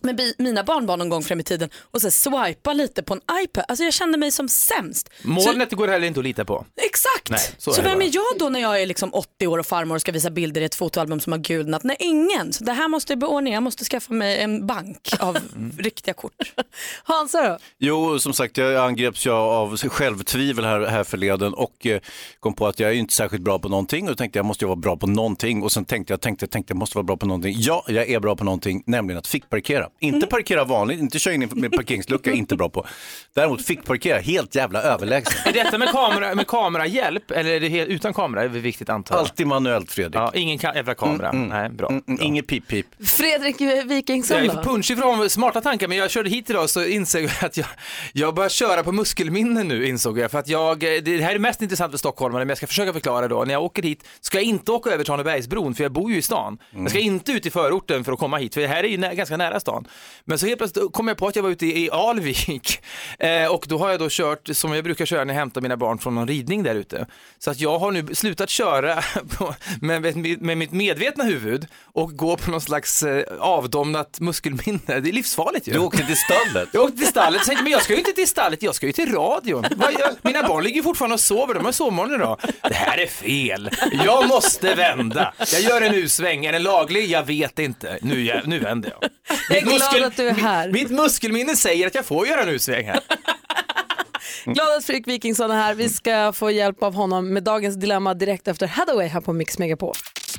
med mina barnbarn någon gång fram i tiden och så swipa lite på en iPad. Alltså jag kände mig som sämst. Så- Molnet går heller inte att lita på. Exakt! Nej, så så är vem bara. är jag då när jag är liksom 80 år och farmor och ska visa bilder i ett fotoalbum som har gulnat? Nej, ingen. Så det här måste jag beordna. Jag måste skaffa mig en bank av (laughs) Mm. riktiga kort. (laughs) Hansa då? Jo, som sagt, jag angreps ju av självtvivel här, här förleden och eh, kom på att jag är inte särskilt bra på någonting och tänkte jag måste vara bra på någonting och sen tänkte jag, tänkte, tänkte jag måste vara bra på någonting. Ja, jag är bra på någonting, nämligen att fickparkera. Inte parkera vanligt, inte köra in med parkeringslucka, inte bra på. Däremot fickparkera, helt jävla överlägset. Är detta med, kamera, med kamerahjälp eller är det helt utan kamera? Det är väl viktigt antar jag. Alltid manuellt Fredrik. Ja, ingen ka- jävla kamera. Mm, mm. Nej, bra. Mm, mm, Inget pip-pip. Fredrik Wikingsson Jag är då? för punschig från smarta tankar, men jag körde hit idag så insåg jag att jag, jag börjar köra på muskelminne nu insåg jag. För att jag, det här är mest intressant för stockholmare, men jag ska försöka förklara då. När jag åker hit ska jag inte åka över Tranebergsbron, för jag bor ju i stan. Jag ska inte ut i förorten för att komma hit, för det här är ju nä- ganska nära stan. Men så helt plötsligt kom jag på att jag var ute i, Alvik (laughs) eh, och då har jag då kört som jag brukar köra när jag hämtar mina barn från någon ridning där ute. Så att jag har nu slutat köra (laughs) på, med, med, mitt medvetna huvud och gå på någon slags eh, avdomnat muskelminne. Det är livsfarligt ju. Du åkte till stallet. (laughs) Jag åkte till stallet tänkte, men jag ska ju inte till stallet, jag ska ju till radion. Mina barn ligger fortfarande och sover, de har sovmorgon idag. Det här är fel. Jag måste vända. Jag gör en U-sväng, är den laglig? Jag vet inte. Nu, nu vänder jag. Mitt glad att du är här. Mitt, mitt muskelminne säger att jag får göra en U-sväng här. (laughs) Glad att Fredrik Wikingsson är här. Vi ska få hjälp av honom med dagens dilemma direkt efter Hathaway här på Mix Megapol.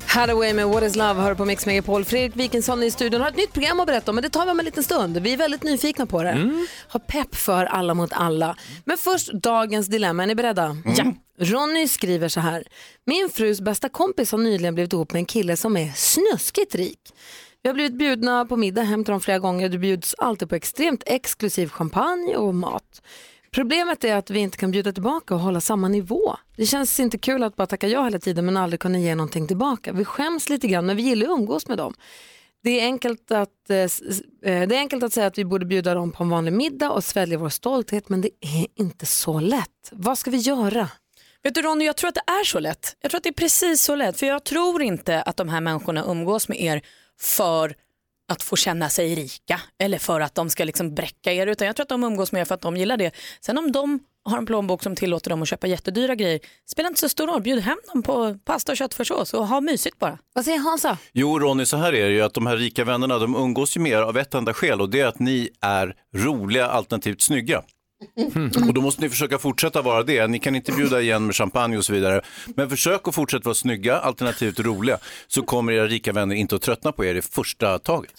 Hathaway med What is Love hör på Mix Megapol. Fredrik Wikingsson är i studion har ett nytt program att berätta om, men det tar vi om en liten stund. Vi är väldigt nyfikna på det. Har pepp för alla mot alla. Men först dagens dilemma, är ni beredda? Ja. Ronny skriver så här. Min frus bästa kompis har nyligen blivit ihop med en kille som är snuskigt rik. Vi har blivit bjudna på middag hem till dem flera gånger. Det bjuds alltid på extremt exklusiv champagne och mat. Problemet är att vi inte kan bjuda tillbaka och hålla samma nivå. Det känns inte kul att bara tacka ja hela tiden men aldrig kunna ge någonting tillbaka. Vi skäms lite grann men vi gillar att umgås med dem. Det är, enkelt att, eh, eh det är enkelt att säga att vi borde bjuda dem på en vanlig middag och svälja vår stolthet men det är inte så lätt. Vad ska vi göra? Vet du Ronny, jag tror att det är så lätt. Jag tror att det är precis så lätt. För jag tror inte att de här människorna umgås med er för att få känna sig rika eller för att de ska liksom bräcka er. Utan jag tror att de umgås med er för att de gillar det. Sen om de har en plånbok som tillåter dem att köpa jättedyra grejer spelar inte så stor roll. Bjud hem dem på pasta och köttfärssås och ha mysigt bara. Vad säger Hansa? Jo, Ronny, så här är det ju att de här rika vännerna, de umgås ju mer av ett enda skäl och det är att ni är roliga alternativt snygga. (laughs) Och då måste ni försöka fortsätta vara det. Ni kan inte bjuda igen med champagne och så vidare. Men försök att fortsätta vara snygga, alternativt roliga, så kommer era rika vänner inte att tröttna på er i första taget.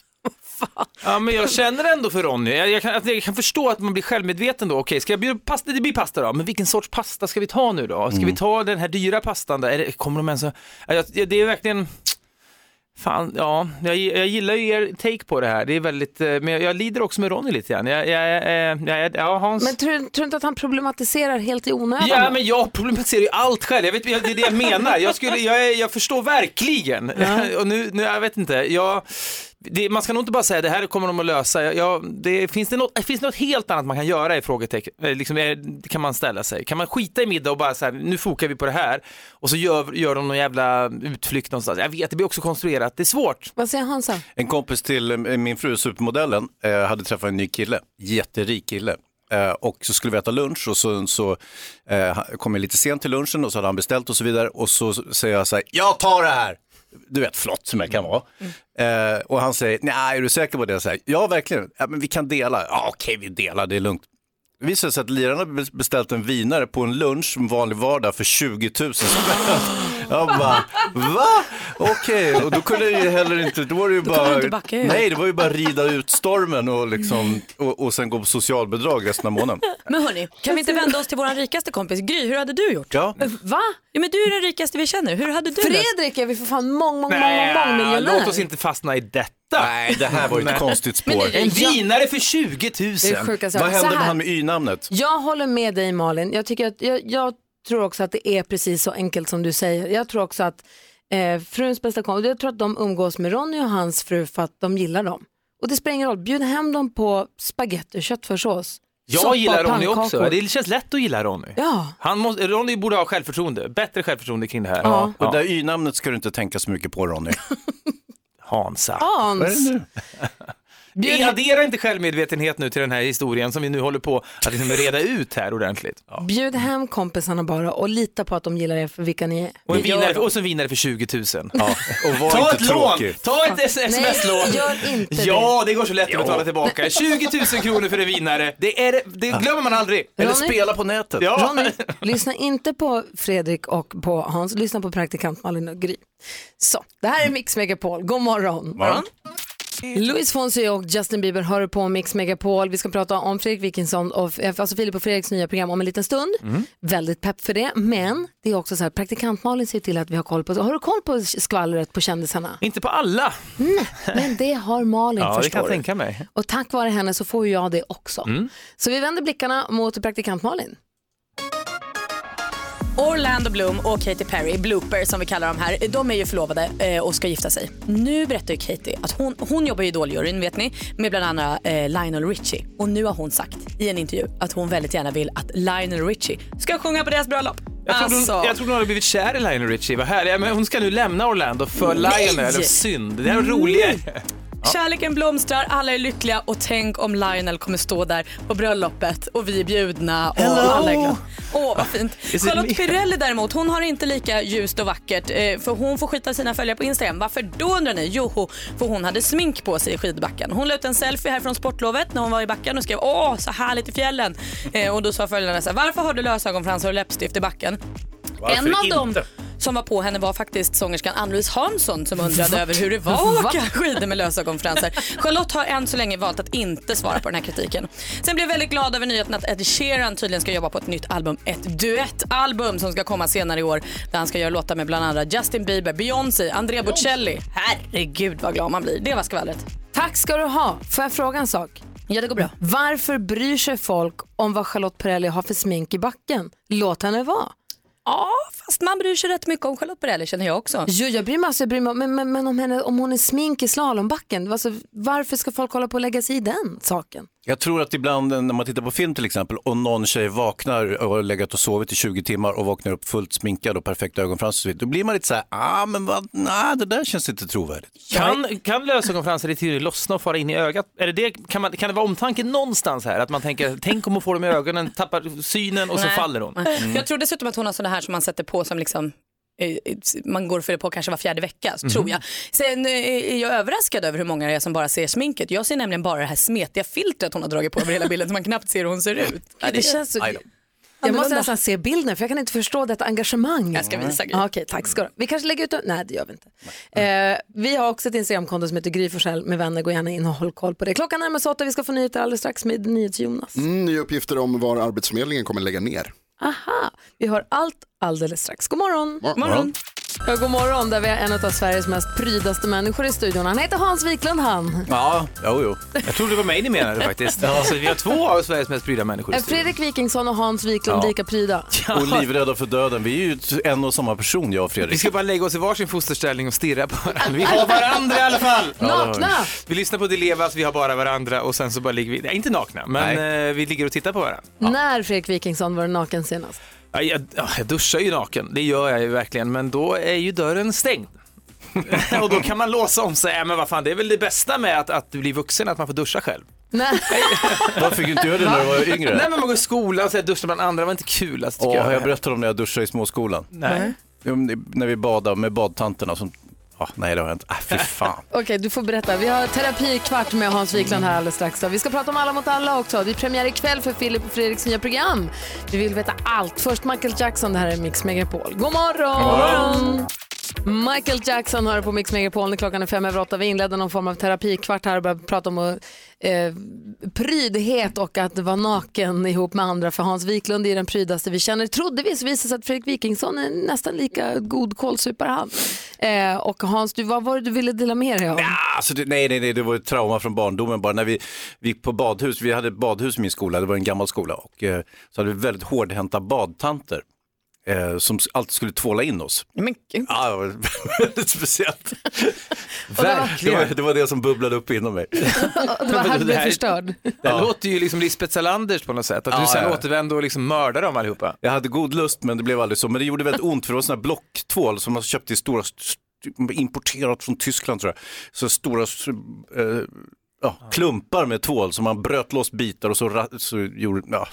Ja, men jag känner ändå för Ronny. Jag, jag, kan, jag kan förstå att man blir självmedveten då. Okej, ska jag bjuda pasta? Det blir pasta då. Men vilken sorts pasta ska vi ta nu då? Ska vi ta den här dyra pastan? Eller kommer de ens. Ja, det är verkligen... Fan, ja, jag, jag gillar ju er take på det här. Det är väldigt, eh, men jag, jag lider också med Ronny lite grann. Jag, jag, jag, ja, Hans... Men tror, tror du inte att han problematiserar helt i onödan? Ja, men jag problematiserar ju allt själv. Jag vet, det är det jag menar. Jag, skulle, jag, förstår verkligen. (laughs) Och nu, nu, jag vet inte. Jag, det, man ska nog inte bara säga det här kommer de att lösa. Jag, det, finns, det något, finns det något helt annat man kan göra i frågetecken? Eh, Liksom, är- det kan man ställa sig. Kan man skita i middag och bara så här, nu fokar vi på det här och så gör, gör de någon jävla utflykt någonstans. Jag vet, det blir också konstruerat. Det är svårt. Vad säger Hansa? En kompis till eh, min fru, supermodellen, eh, hade träffat en ny kille, jätterik kille. Eh, och så skulle vi äta lunch och så, så eh, kom jag lite sent till lunchen och så hade han beställt och så vidare. Och så säger jag så här, jag tar det här! Du vet, flott som jag kan vara. Eh, och han säger, nej, är du säker på det? Jag säger, ja, verkligen. Ja, men vi kan dela. Ja, okej, vi delar, det är lugnt. Det visade sig att lirarna beställt en vinare på en lunch en vanlig vardag för 20 000 spänn. (gasps) (laughs) Jag bara, va? Okej, och då kunde jag ju heller inte, då var det ju Då bara, inte backa ur. nej det var ju bara rida ut stormen och, liksom, och, och sen gå på socialbidrag resten av månaden. Men hörni, kan vi inte vända oss till vår rikaste kompis Gry? Hur hade du gjort? Ja. Va? Ja, men du är den rikaste vi känner. Hur hade du? Fredrik är vi för fan mång, mång, mång, mång, mångmiljonär. låt oss inte fastna i detta. Nej, det här var ju ett konstigt spår. En vinare för 20 000. Det är sjuka saker. Vad hände med han med y-namnet? Jag håller med dig Malin. Jag, tycker att, jag, jag tror också att det är precis så enkelt som du säger. Jag tror också att eh, fruns bästa kompis, jag tror att de umgås med Ronny och hans fru för att de gillar dem. Och det spelar ingen roll, bjud hem dem på spaghetti och köttfärssås. Jag soppa gillar Ronny också. Det känns lätt att gilla Ronny. Ja. Han måste, Ronny borde ha självförtroende, bättre självförtroende kring det här. Ja. Och det där y-namnet ska du inte tänka så mycket på Ronny. (laughs) Hansa. Hans. Vad är det nu? (laughs) Vi adderar inte självmedvetenhet nu till den här historien som vi nu håller på att liksom reda ut här ordentligt. Bjud hem kompisarna bara och lita på att de gillar er för vilka ni är. Och, en vinare, och så en vinnare för 20 000. Ja. (laughs) Och var Ta inte ett lån! tråkig. Ta ett sms-lån! Nej, gör inte det. Ja, det går så lätt Jo. att betala tillbaka. (laughs) 20 000 kronor för en vinnare. Det, är, det- det glömmer man aldrig. Eller Ronny? spela på nätet. Ja. Ronny, (laughs) lyssna inte på Fredrik och på Hans, lyssna på praktikant Malin och Gry. Så, det här är Mix Megapol, god morgon. Morgon. Louis Fonsi och Justin Bieber hör på Mix Megapol. Vi ska prata om Fredrik Wikingsson och alltså Filip och Fredriks nya program om en liten stund. Mm. Väldigt pepp för det. Men det är också så här, praktikant Malin ser till att vi har koll på, har du koll på skvallret på kändisarna? Inte på alla. Nej, men det har Malin (laughs) Ja, det kan förstår jag tänka mig. Och tack vare henne så får jag det också. Mm. Så vi vänder blickarna mot praktikant Malin. Orlando Bloom och Katy Perry, Blooper som vi kallar dem här, de är ju förlovade eh, och ska gifta sig. Nu berättar ju Katy att hon, hon jobbar i Idoljuryn vet ni, med bland andra eh, Lionel Richie. Och nu har hon sagt i en intervju att hon väldigt gärna vill att Lionel Richie ska sjunga på deras bröllop. Jag trodde, Alltså. hon, jag trodde hon hade blivit kär i Lionel Richie. Vad härligt. Men hon ska nu lämna Orlando för Nej! Lionel. Synd. Det här är roligare. Kärleken blomstrar, alla är lyckliga och tänk om Lionel kommer stå där på bröllopet och vi är bjudna och Hello! alla är glada. Åh vad fint. Charlotte? Pirelli däremot, hon har inte lika ljust och vackert eh, för hon får skita sina följare på Instagram. Varför då undrar ni? Jo, för hon hade smink på sig i skidbacken. Hon la ut en selfie här från sportlovet när hon var i backen och skrev åh så härligt i fjällen. Eh, och då sa följarna så här, varför har du lösögonfransar och läppstift i backen? Varför en av inte? dem som var på henne var faktiskt sångerskan Ann-Louise Hansson som undrade över hur det var att åka skidor med lösögonfransar. Charlotte har än så länge valt att inte svara på den här kritiken. Sen blev jag väldigt glad över nyheten att Ed Sheeran tydligen ska jobba på ett nytt album. Ett duettalbum som ska komma senare i år där han ska göra låtar med bland andra Justin Bieber, Beyoncé, Andrea Bocelli. Herregud vad glad man blir. Det var skvallret. Tack ska du ha. Får jag fråga en sak? Ja, det går bra. Varför bryr sig folk om vad Charlotte Perrelli har för smink i backen? Låt henne vara. Ja, fast man bryr sig rätt mycket om Charlotte Perrelli känner jag också. Jo, jag bryr mig, alltså, jag bryr mig men, men, men om, henne, om hon är smink i slalombacken, alltså, varför ska folk hålla på och lägga sig i den saken? Jag tror att ibland när man tittar på film till exempel och någon tjej vaknar och har legat och sovit i 20 timmar och vaknar upp fullt sminkad och perfekt ögonfrans och så vidare, då blir man lite så här, ah men vad, nej det där känns inte trovärdigt. Kan, kan lösögonfransar i teorin lossna och fara in i ögat? Är det det, kan, man, kan det vara omtanke någonstans här? Att man tänker, tänk om hon får dem i ögonen, tappar synen och så Nej. faller hon. Mm. Jag tror dessutom att hon har sådana här som man sätter på som liksom man går och fyller på kanske var fjärde vecka, Mhm. tror jag. Sen eh, är jag överraskad över hur många det är som bara ser sminket. Jag ser nämligen bara det här smetiga filtret hon har dragit på över hela bilden så man knappt ser hur hon ser ut. Ja, det känns så... Jag måste nästan se bilden för jag kan inte förstå detta engagemang. Jag ska visa, Gry. Okej, tack ska du. Vi kanske lägger ut det? Nej, det gör vi inte. Eh, vi har också ett Instagramkonto som heter Gry Forssell med vänner. Gå gärna in och håll koll på det. Klockan närmar sig åtta. Vi ska få nyheter alldeles strax med NyhetsJonas. Mm, nya uppgifter om var Arbetsförmedlingen kommer lägga ner. Aha, vi har allt alldeles strax. God morgon. God morgon. Ja, god morgon, där vi har en av Sveriges mest prydaste människor i studion. Han heter Hans Wiklund han. Ja, jo, jo. Jag trodde det var mig ni menade (laughs) faktiskt. Alltså, vi har två av Sveriges mest pryda människor i Eh, studion. Fredrik Wikingsson och Hans Wiklund Ja. lika pryda. Och livrädda för döden. Vi är ju en och samma person jag och Vi Fredrik. ska bara lägga oss i varsin fosterställning och stirra på varandra. Vi har varandra i alla fall! (laughs) Ja, det har vi. Nakna! Vi lyssnar på Dilevas, vi har bara varandra och sen så bara ligger vi, nej inte nakna, men eh, vi ligger och tittar på varandra. När Fredrik Wikingsson var naken senast? Ja, jag, ja, jag duschar ju naken, det gör jag ju verkligen, men då är ju dörren stängd. (laughs) och då kan man låsa om sig, ja, men vad fan, det är väl det bästa med att, att bli vuxen, att man får duscha själv. Nej. (laughs) Varför fick du inte göra det när du var yngre? Nej men man går i skolan och duschar bland andra, det var inte kul alltså, Åh, jag. har jag berättat om när jag duschade i småskolan? Nej. Jo, När vi badade med badtanterna som... Ah, nej, det har jag inte. Ah, fy fan. (laughs) Okej, du får berätta. Vi har terapi kvart med Hans Wiklund här alldeles strax. Då. Vi ska prata om Alla mot alla också. Det är premiär ikväll för Filip och Fredriks nya program. Vi vill veta allt. Först Michael Jackson, det här är Mix Megapol. God morgon! Michael Jackson hör på Mix Megapol när klockan är fem över åtta. Vi inledde någon form av terapikvart här och började prata om eh, prydhet och att vara naken ihop med andra. För Hans Wiklund är den prydaste vi känner. Trodde vi så visade det sig att Fredrik Wikingsson är nästan lika god kålsupare han. Eh, och Hans, du, vad var det du ville dela med dig av? Alltså, det, nej, nej, nej, det var ett trauma från barndomen bara. När vi, vi gick på badhus, vi hade ett badhus i min skola, det var en gammal skola. Och eh, så hade vi väldigt hårdhänta badtanter. Eh, som alltid skulle tvåla in oss. Men gud. Ja, det var (laughs) väldigt speciellt. Verkligen. Det var, det var det som bubblade upp inom mig. (laughs) Det var här blev här- förstörd. Det Ja. låter ju liksom Lisbeth Salanders på något sätt, att du Ja, sen ja. återvände och liksom mördade dem allihopa. Jag hade god lust men det blev aldrig så. Men det gjorde väldigt ont för det var sådana här blocktvål som man köpte i stora, st- importerat från Tyskland tror jag. Så stora, eh, ja, klumpar med tvål som man bröt loss bitar och så, så gjorde, ja.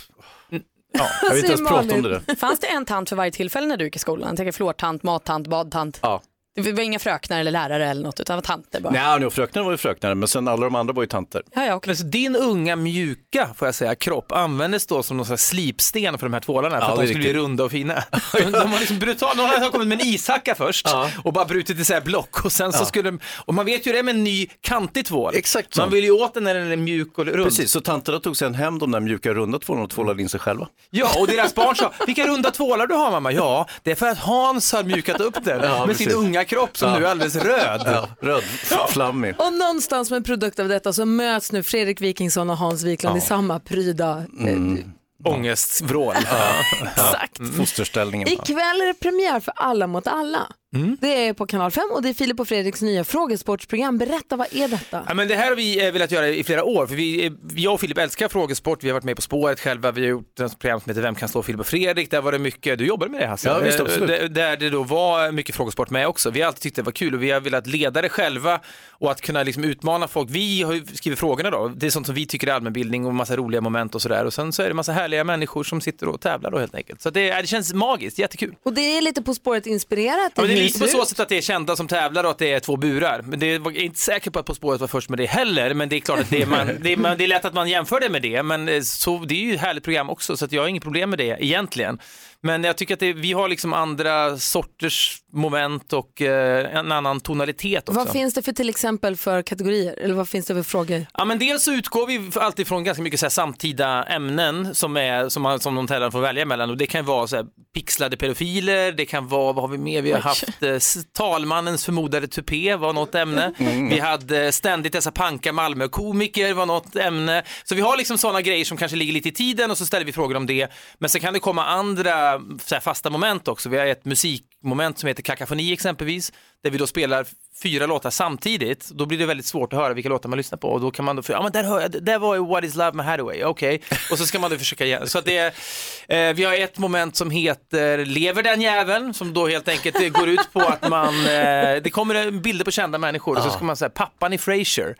Ja, jag vill inte ens prata om det där. Fanns det en tant för varje tillfälle när du gick i skolan? Jag tänker flårtant, mattant, badtant. Ja. Det var inga fröknar eller lärare eller något utan det var tanter bara. Nej, och fröknarna var ju fröknar, men sen alla de andra var ju tanter. Ja, ja, Men så din unga mjuka får jag säga, kropp användes då som någon slags slipsten för de här tvålarna för Ja, att det är de skulle bli runda och fina. (laughs) (laughs) De, de var liksom brutala, någon hade kommit med en ishacka först och bara brutit isär block och sen så Ja. skulle de, och man vet ju det med en ny kantig tvål. Exakt så. Man vill ju åt den när den är mjuk och rund. Precis, så tanterna tog sen hem de där mjuka runda tvålarna och tvålade in sig själva. Ja, och deras barn sa, vilka runda tvålar du har mamma? Ja, det är för att Hans har mjukat upp den Ja, med sin precis. unga kropp som Ja. nu är alldeles röd. Ja, röd, flammig. Och någonstans som en produkt av detta så möts nu Fredrik Wikingsson och Hans Wiklund i samma pryda. Mm. Ångestvrål. (laughs) Exakt. Fosterställningen. Ikväll är det premiär för Alla mot alla. Mm. Det är på kanal 5 och det är Filip och Fredriks nya frågesportsprogram. Berätta, vad är detta? Ja, men det här har vi eh, velat göra i flera år. För vi, eh, jag och Filip älskar frågesport. Vi har varit med På spåret själva. Vi har gjort ett program som heter Vem kan slå Filip och Fredrik? Där var det mycket, du jobbade med det Hasse? Ja, visst, Eh, absolut. Där, det då var mycket frågesport med också. Vi har alltid tyckt det var kul och vi har velat leda det själva och att kunna liksom utmana folk. Vi har ju skrivit frågorna då. Det är sånt som vi tycker är allmänbildning och massa roliga moment och sådär. Och sen så är det massa härliga människor som sitter och tävlar då helt enkelt. Så det, det känns magiskt, jättekul. Och det är lite På spåret inspirerat. Ja, lite på så sätt att det är kända som tävlar och att det är två burar. Men det var jag är inte säker på att På spåret var först med det heller. Men det är klart att det är, man, det är, man, det är lätt att man jämför det med det. Men eh, så, det är ju ett härligt program också så att jag har inget problem med det egentligen. Men jag tycker att det, vi har liksom andra sorters moment och eh, en annan tonalitet också. Vad finns det för till exempel för kategorier? Eller vad finns det för frågor? Ja, men dels så utgår vi alltid från ganska mycket så här samtida ämnen som, är, som, man, som de tävlande får välja mellan. Och det kan vara så här, pixlade pedofiler, det kan vara, vad har vi mer? Vi har haft eh, talmannens förmodade tupé var något ämne. Mm. Vi hade ständigt dessa panka Malmö-komiker var något ämne. Så vi har liksom sådana grejer som kanske ligger lite i tiden och så ställer vi frågor om det. Men sen kan det komma andra så här, fasta moment också. Vi har ett musikmoment som heter kakafoni exempelvis, där vi då spelar fyra låtar samtidigt. Då blir det väldigt svårt att höra vilka låtar man lyssnar på och då kan man då, ja men där hör jag, där var ju What is Love med Hathaway, okej. Och så ska man då försöka, igen. så det eh, vi har ett moment som heter Lever den jäveln, som då helt enkelt går ut på att man, eh, det kommer bilder på kända människor och så ska man säga pappan i Frasier.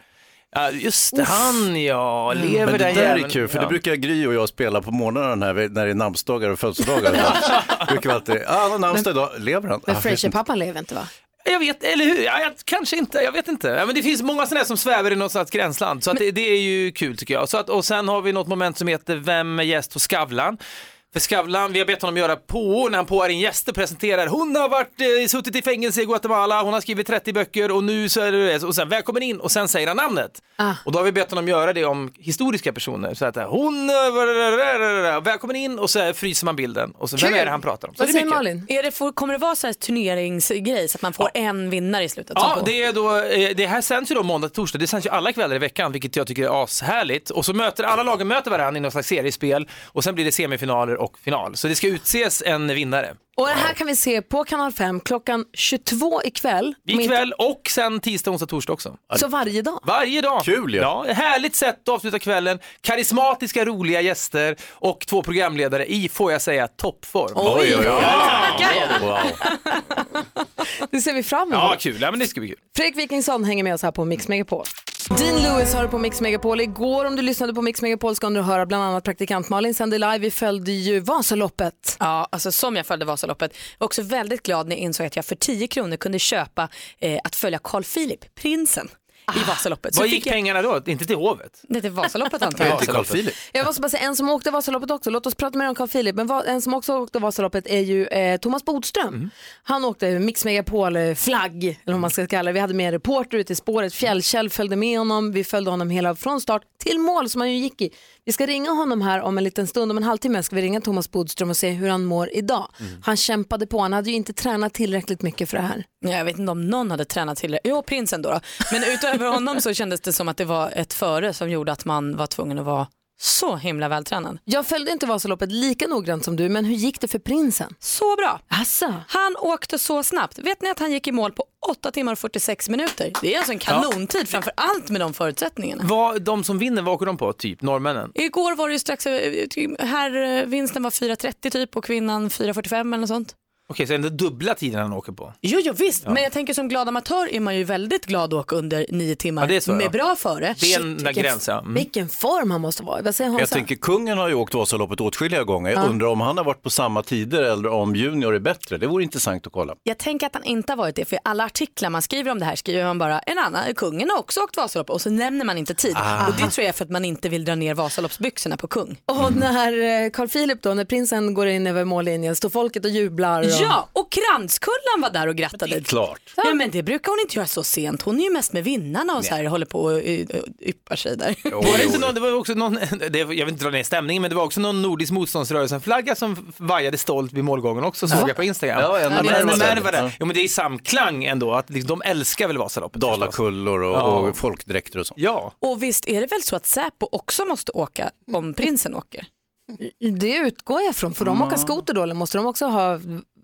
Ja, just det, han ja, lever Mm. Men det där är jäveln. kul, för ja. det brukar Gry och jag spela på morgonen här när det är namnsdagar och födelsedagar. (laughs) Brukar vi alltid, ja han har namnsdag idag, lever han? Men inte. Frasier-pappan lever inte va? Jag vet, eller hur? Ja, jag, kanske inte, jag vet inte. Ja, men det finns många sådana som svävar i något slags gränsland, så att det, det är ju kul tycker jag. Så att, och sen har vi något moment som heter Vem är gäst hos Skavlan? För Skavlan, vi har bett honom göra på när han påar in gäster presenterar. Hon har varit, eh, suttit i fängelse i Guatemala, hon har skrivit 30 böcker och nu så är det och sen välkommen in och sen säger han namnet. Ah. Och då har vi bett honom göra det om historiska personer. Så att eh, hon, eh, välkommen in och så fryser man bilden och så vem Kul. är det han pratar om. Så Vad det är säger. Malin? Är det, kommer det vara så här turneringsgrej så att man får en vinnare i slutet? Ja, det, är då, eh, det här sänds ju då måndag till torsdag. Det sänds ju alla kvällar i veckan, vilket jag tycker är ashärligt. Och så möter alla lagen möter varandra i någon slags seriespel och sen blir det semifinaler och final. Så det ska utses en vinnare. Och det här kan vi se på kanal 5 klockan 22 ikväll. Ikväll och sen tisdag, onsdag, torsdag också. Så varje dag? Varje dag. Kul ju. Ja, härligt sätt att avsluta kvällen. Karismatiska, roliga gäster och två programledare i, får jag säga, toppform. Oj, oj, oj. (laughs) Det ser vi fram emot. Ja, kul. Ja, men det ska bli kul. Fredrik Wikingsson hänger med oss här på Mix Megapol. Dean Lewis har du på Mix Megapol. Igår om du lyssnade på Mix Megapol ska du höra bland annat praktikant Malin sände live. Vi följde ju Vasaloppet. Ja, alltså som jag följde Vasaloppet. Jag var också väldigt glad när jag insåg att jag för 10 kronor kunde köpa eh, att följa Carl Philip, prinsen, i Vasaloppet. Vad gick jag... pengarna då? Inte till hovet? Nej, till Vasaloppet (laughs) antar Ja, jag. till Carl Philip. Jag måste bara säga en som åkte Vasaloppet också. Låt oss prata mer om Carl Philip. Men en som också åkte Vasaloppet är ju eh, Thomas Bodström. Han åkte Mix Megapol-flagg, eller vad man ska kalla det. Vi hade med en reporter ute i spåret. Fjällkäll följde med honom. Vi följde honom hela från start till mål som han ju gick i. Vi ska ringa honom här om en liten stund. Om en halvtimme ska vi ringa Thomas Bodström och se hur han mår idag. Han kämpade på. Han hade ju inte tränat tillräckligt mycket för det här. Ja, Jag vet inte om någon hade tränat till det. Jo, prinsen då, då. Men utöver (laughs) honom så kändes det som att det var ett före som gjorde att man var tvungen att vara så himla vältränad. Jag följde inte Vasaloppet lika noggrant som du, men hur gick det för prinsen? Så bra. Asså. Han åkte så snabbt. Vet ni att han gick i mål på 8 timmar och 46 minuter? Det är alltså en kanontid, framför allt med de förutsättningarna. Vad, de som vinner, vad åker de på? Typ norrmännen? Igår var det ju strax, över- här eh, vinsten var 4.30 typ och kvinnan 4.45 eller något sånt. Okej, så ändå dubbla tiden han åker på? Jo, jo visst, Ja. men jag tänker som glad amatör är man ju väldigt glad att åka under nio timmar Ja, det är så, med ja. bra före. Det är en Shit, gräns, ja. Mm. Vilken form han måste vara. Vad säger Jag tänker kungen har ju åkt Vasaloppet åtskilliga gånger. Jag Ja. undrar om han har varit på samma tider eller om junior är bättre. Det vore intressant att kolla. Jag tänker att han inte har varit det, för i alla artiklar man skriver om det här skriver man bara en annan, kungen har också åkt Vasaloppet och så nämner man inte tid. Ah. Och det tror jag är för att man inte vill dra ner Vasaloppsbyxorna på kung. Och när eh, Carl Philip då, när prinsen går in över mållinjen, står folket och jublar. Och... Ja, och Kranskullan var där och grattade. Klart. Ja, men det brukar hon inte göra så sent. Hon är ju mest med vinnarna och så här, håller på och y- yppar sig där. Var det, inte någon, det var också någon, (laughs) det, jag vill inte dra ner stämningen, men det var också någon nordisk motståndsrörelsen-flagga som vajade stolt vid målgången också, såg Ja. jag på Instagram. Ja, en Ja, med det är var där. Ja. Jo, men det är i samklang ändå, att liksom, de älskar väl Vasaloppet. Dalakullor och, Ja. och folkdräkter och sånt. Ja. Och visst är det väl så att Säpo också måste åka om prinsen åker? Det utgår jag från. Får de åka skoter då eller måste de också ha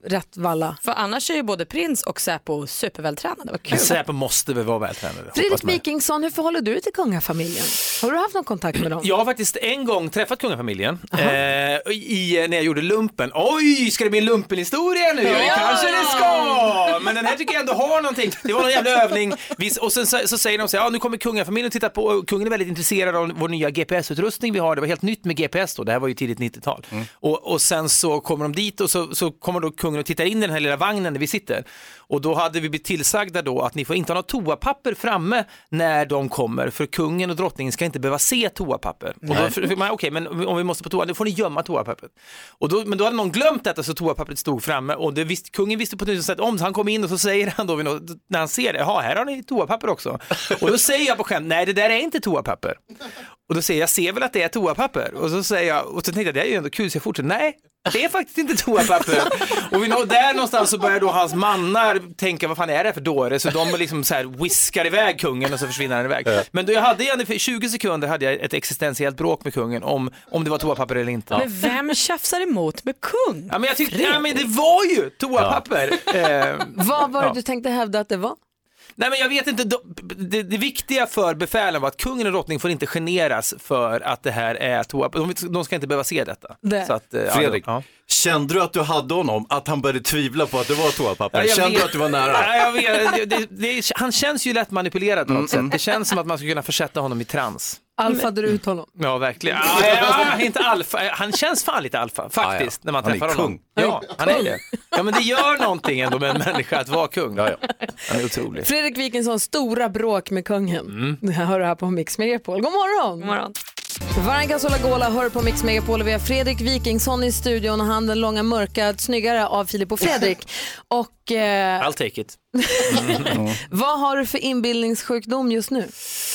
rätt valla? För annars är ju både prins och Säpo supervältränade. Vad kul. Säpo måste väl vara vältränade. Fredrik. Wikingsson, hur förhåller du dig till kungafamiljen? Har du haft någon kontakt med dem? Jag har faktiskt en gång träffat kungafamiljen eh, i, när jag gjorde lumpen. Oj, ska det bli en lumpenhistoria nu? Ja, kanske det ska! Men den här tycker jag ändå har någonting. Det var någon jävla övning. Vi, och sen så, så säger de så här, ja, nu kommer kungafamiljen och tittar på. Och Kungen är väldigt intresserad av vår nya GPS-utrustning vi har. Det var helt nytt med GPS då. Det här var ju tidigt 90-tal. Och, och sen så kommer de dit och så, så kommer då kungen och tittar in i den här lilla vagnen där vi sitter. Och då hade vi blivit tillsagda då att ni får inte ha något toapapper framme när de kommer för kungen och drottningen ska inte behöva se toapapper. Och då fick man, okej, men om vi måste på toa, då får ni gömma toapappret. Och då, men då hade någon glömt detta så toapappret stod framme och det visste, kungen visste på ett sätt om så han kom in och så säger han då något, när han ser det, jaha här har ni toapapper också. Och då säger jag på skämt, nej det där är inte toapapper. Och då säger jag, jag ser väl att det är toapapper? Och så säger jag, och så tänkte jag, det är ju ändå kul så jag fortsätter, nej det är faktiskt inte toapapper. (laughs) Och vi, där någonstans så börjar då hans mannar tänka, vad fan är det för dåre? Så de liksom så här whiskar iväg kungen och så försvinner han iväg. Men då jag hade för 20 sekunder hade jag ett existentiellt bråk med kungen om, om det var toapapper eller inte. Men vem tjafsar emot med kung? Ja men jag tyckte, ja men det var ju toapapper. Eh, Vad var det ja. du tänkte hävda att det var? Nej men jag vet inte, de- det, det viktiga för befälen var att kungen och drottningen får inte generas för att det här är toapapper. De, de ska inte behöva se detta. Det. Så att, eh, Fredrik, ja. kände du att du hade honom, att han började tvivla på att det var toapapper? Ja, kände vet. du att du var nära? Ja, jag vet. Det, det, det, han känns ju lätt manipulerad på något sätt. Det känns som att man ska kunna försätta honom i trans. Alfade du ut honom? Ja, verkligen. Ja, ja, inte alfa. Han känns fan lite alfa, faktiskt, när man Han är träffar honom. kung. Ja, han är det. Ja, men det gör någonting ändå med en människa att vara kung. Ja, ja. Han är otrolig. Fredrik Wikingsson, stora bråk med kungen. Mm. Det här hör du här på Mix Megapol. God morgon! God morgon. Varje Sola Gola hör på Mix Megapol och vi har Fredrik Wikingsson i studion och han den långa mörka snyggare av Filip och Fredrik. (laughs) Och eh, I'll take it. (laughs) vad har du för inbildningssjukdom just nu?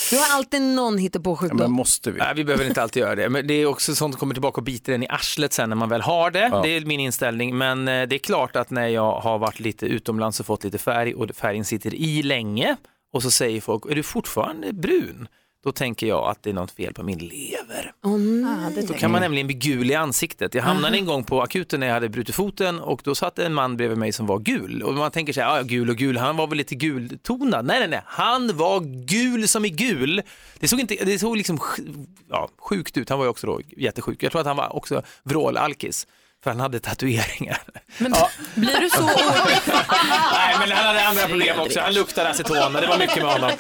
Du har alltid någon Ja, hittepåsjukdom. men måste vi? Nej, vi behöver inte alltid göra det. Men det är också sånt som kommer tillbaka och biter en i arslet sen när man väl har det. Ja. Det är min inställning. Men eh, det är klart att när jag har varit lite utomlands och fått lite färg och färgen sitter i länge och så säger folk, är du fortfarande brun? Då tänker jag att det är något fel på min lever. Åh, nej. Då kan man nämligen bli gul i ansiktet. Jag hamnade en gång på akuten när jag hade brutit foten och då satt en man bredvid mig som var gul. Och man tänker så här, ja gul och gul, han var väl lite gultonad. Nej, nej, nej, han var gul som i gul. Det såg, inte, det såg liksom ja, sjukt ut, han var ju också då jättesjuk. Jag tror att han var också vrålalkis. För han hade tatueringar. Men Ja. blir du så orolig? (laughs) Nej, men han hade andra problem också. Han luktade aceton, men det var mycket med honom.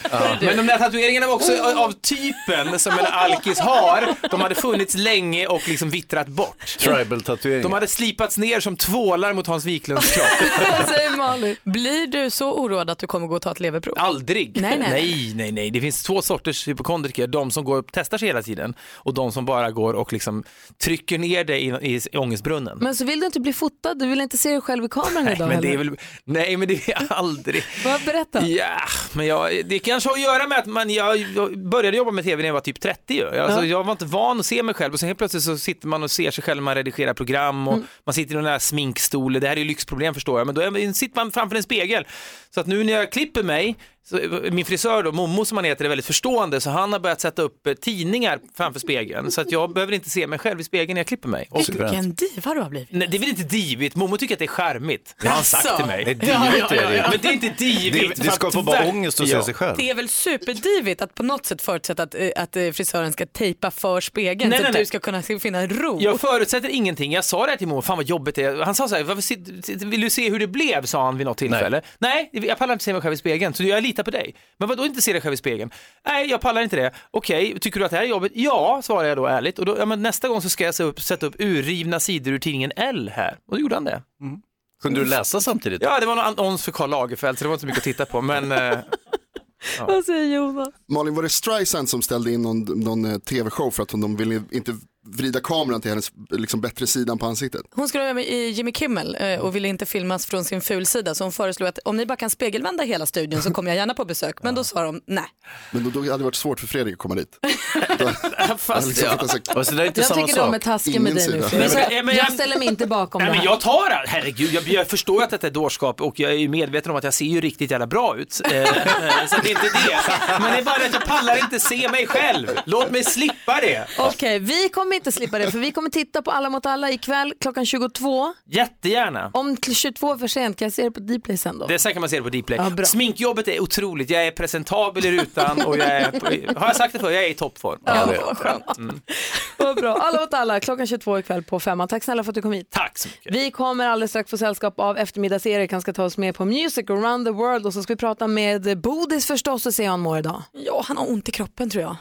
Men de där tatueringarna var också av typen som en alkis har. De hade funnits länge och liksom vittrat bort. Tribal-tatuering. De hade slipats ner som tvålar mot Hans Wiklunds kropp. (laughs) Säger Malin? Blir du så oroad att du kommer gå och ta ett leverprov? Aldrig. Nej, nej. nej, nej, nej. Det finns två sorters hypokondriker. De som går och testar sig hela tiden och de som bara går och liksom trycker ner dig i, i ångestbrunnen. Men så vill du inte bli fotad, du vill inte se dig själv i kameran Nej idag men, det är väl, nej, men det är (laughs) aldrig. Vad, berätta. Ja, men jag, det kanske har att göra med att man, jag, jag började jobba med tv när jag var typ 30. ju. Alltså, Ja. Jag var inte van att se mig själv och sen helt plötsligt så sitter man och ser sig själv när man redigerar program och man sitter i någon där sminkstol. Det här är ju lyxproblem förstår jag, men då är- sitter man framför en spegel. Så att nu när jag klipper mig Så, min frisör då, Momo som han heter, är väldigt förstående så han har börjat sätta upp eh, tidningar framför spegeln så att jag behöver inte se mig själv i spegeln när jag klipper mig. Och, Vilken diva du har blivit. Nej, det är väl inte divigt, Momo tycker att det är charmigt. Det har han sagt till mig. Nej, divigt är det ju. Men det är inte divigt. Det- det för att bara ångest att se sig själv. Det är väl superdivigt att på något sätt förutsätta att, eh, att eh, frisören ska tejpa för spegeln Nej, så nej, att nej. du ska kunna se- finna ro. Jag förutsätter ingenting. Jag sa det här till Momo, fan vad jobbigt det är. Han sa så här, "Varför sit- vill du se hur det blev? sa han vid något tillfälle. Nej, jag pallar inte se mig själv i spegeln, så jag litar på dig. Men vadå inte se dig själv i spegeln? Nej, jag pallar inte det. Okej, tycker du att det här är jobbigt? Ja, svarar jag då ärligt. Och då, ja, men nästa gång så ska jag sätta upp, sätta upp urrivna sidor ur tidningen L här. Och då gjorde han det. Kunde du läsa samtidigt? Ja, det var en annons för Karl Lagerfeld, så det var inte så mycket att titta på. Men, eh, (laughs) Vad säger Jonas? Malin, var det Streisand som ställde in någon, någon eh, tv-show för att de ville inte vrida kameran till hennes liksom, bättre sidan på ansiktet? Hon skulle vara med i Jimmy Kimmel eh, och ville inte filmas från sin fulsida så hon föreslog att om ni bara kan spegelvända hela studion så kommer jag gärna på besök. Men (laughs) då sa de nej. Men då, då hade det varit svårt för Fredrik att komma dit. (laughs) Fast, liksom ja. så- Alltså, det är inte Jag samma tycker de är taskiga med dig nu. Fredrik. Men- ja, men Jag ställer mig inte bakom Nej, det men här. jag tar det. Herregud, jag, jag förstår ju att detta är dårskap och jag är ju medveten om att jag ser ju riktigt jävla bra ut. Eh, (laughs) eh, så det är inte det. Men det är bara att jag pallar inte se mig själv. Låt mig slippa det. Okej, vi kommer inte slippa det för vi kommer titta på Alla mot alla ikväll klockan 22. Jättegärna. Om till 22 är för sent kan jag se det på Dplay sen då? Det här kan man se det på Dplay. Ja, bra. Sminkjobbet är otroligt. Jag är presentabel i rutan och jag är, på, har jag sagt det förr, jag är i toppform. Ja, vad skönt. Vad bra. Alla mot alla klockan 22 ikväll på femman. Tack snälla för att du kom hit. Tack så mycket. Vi kommer alldeles strax få sällskap av eftermiddags-Erik. Han ska ta oss med på Music around the world och så ska vi prata med Bodis förstås och se hur han mår idag. Ja, han har ont i kroppen tror jag.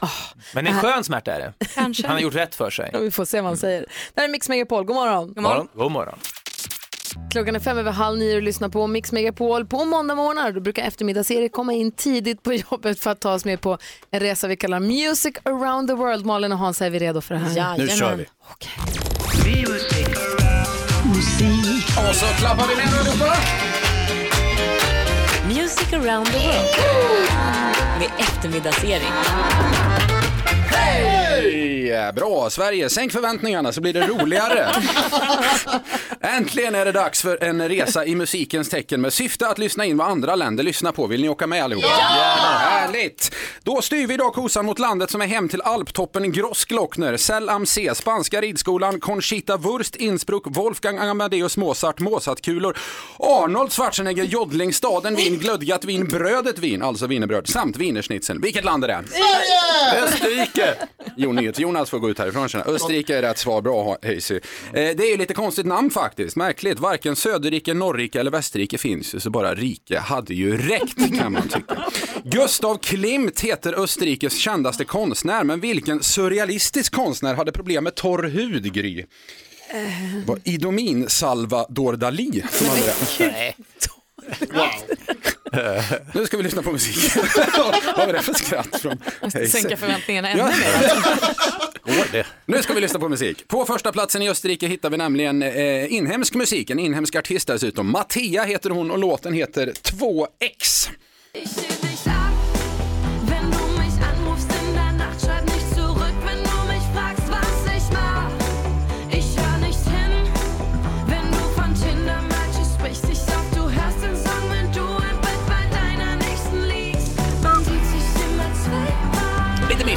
Men en skön smärta är det. Kanske. Han har gjort rätt för sig. Ja, vi får se vad han säger. Det här är Mix Megapol. God morgon. God morgon. God morgon. Klockan är fem över halv nio och lyssnar på Mix Megapol på måndag morgnar. Då brukar eftermiddags-Erik komma in tidigt på (laughs) jobbet för att ta oss med på en resa vi kallar Music around the world. Malin och Hans, är vi redo för det här? Nu kör vi. Och så klappar vi med allihopa. Music around the world med eftermiddagsserie. Hej! Bra, Sverige. Sänk förväntningarna så blir det roligare. (laughs) Äntligen är det dags för en resa i musikens tecken med syfte att lyssna in vad andra länder lyssnar på. Vill ni åka med allihopa? Ja! Härligt! Då styr vi idag kosan mot landet som är hem till alptoppen Grossglockner, Cell am See, Spanska ridskolan, Conchita Wurst, Innsbruck, Wolfgang Amadeus Mozart, Mozartkulor, Arnold Schwarzenegger, Jodling, Staden Wien, Glödgat Vin, Brödet Vin, alltså wienerbröd, samt wienerschnitzeln. Vilket land är det? Österrike! Jo, nyhets Jonas får gå ut härifrån. känner jag. Österrike är rätt svar. Bra Hayesy. Eh, det är ju lite konstigt namn faktiskt. Märkligt. Varken Söderrike, Norrrike eller Västerrike finns ju, så bara rike hade ju räckt kan man tycka. Gustav Klimt heter Österrikes kändaste konstnär, men vilken surrealistisk konstnär hade problem med torr hud, Gry? Var Idomin Salvador Dalí som hade (laughs) det? (laughs) Nu ska vi lyssna på musik. (laughs) Vad var det för skratt från? Sänka förväntningarna ännu mer. (laughs) Går det? Nu ska vi lyssna på musik. På första platsen i Österrike hittar vi nämligen eh, inhemsk musik, en inhemsk artist dessutom. Mattea heter hon och låten heter 2X.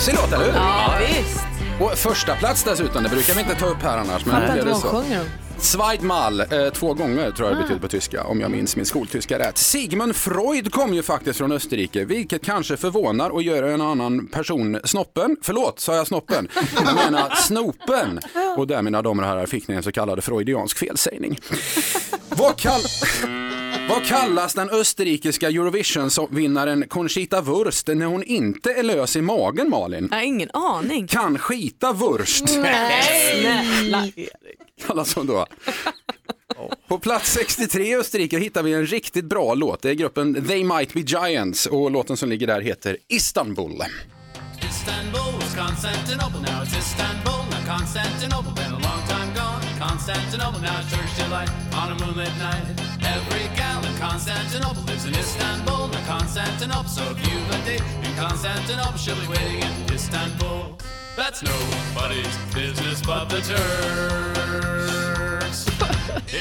Mysig låt, eller hur? Ja, visst. Och första plats dessutom, det brukar vi inte ta upp här annars. Men Fattar inte vad sjunger om. Eh, två gånger tror jag det betyder på tyska, om jag minns min skoltyska rätt. Sigmund Freud kom ju faktiskt från Österrike, vilket kanske förvånar och gör en annan person snoppen. Förlåt, sa jag snoppen? Jag menar snopen. Och där mina damer och herrar fick ni en så kallad freudiansk felsägning. Vad, kall... Vad kallas den österrikiska Eurovision-vinnaren Conchita Wurst när hon inte är lös i magen, Malin? Jag har ingen aning. Kan skita Wurst. Snälla. kallas hon då. På plats 63 i Österrike hittar vi en riktigt bra låt. Det är gruppen They Might Be Giants och låten som ligger där heter Istanbul. Istanbul was Constantinople, now it's Istanbul, not Constantinople. Been a long time. Constantinople, now it's church delight on a moonlit night. Every gal in Constantinople lives in Istanbul, not Constantinople. So if you've a date in Constantinople, she'll be waiting in Istanbul. That's nobody's business but the Turks.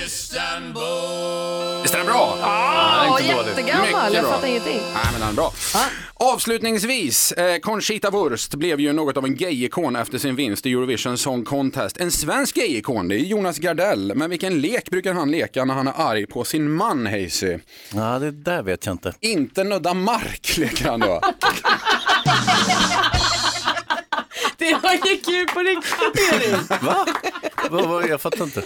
Istanbul. Visst är den bra? Ah, den är inte dålig. jättegammal, jag bra. fattar ingenting. Nej, men den är bra. Avslutningsvis, eh, Conchita Wurst blev ju något av en gay-ikon efter sin vinst i Eurovision Song Contest. En svensk gay-ikon, det är Jonas Gardell. Men vilken lek brukar han leka när han är arg på sin man, Hayesy? Ja, det där vet jag inte. Inte nudda mark leker han då. (laughs) Det var ju kul på riktigt Erik. Va? Vad var det? Jag fattar inte.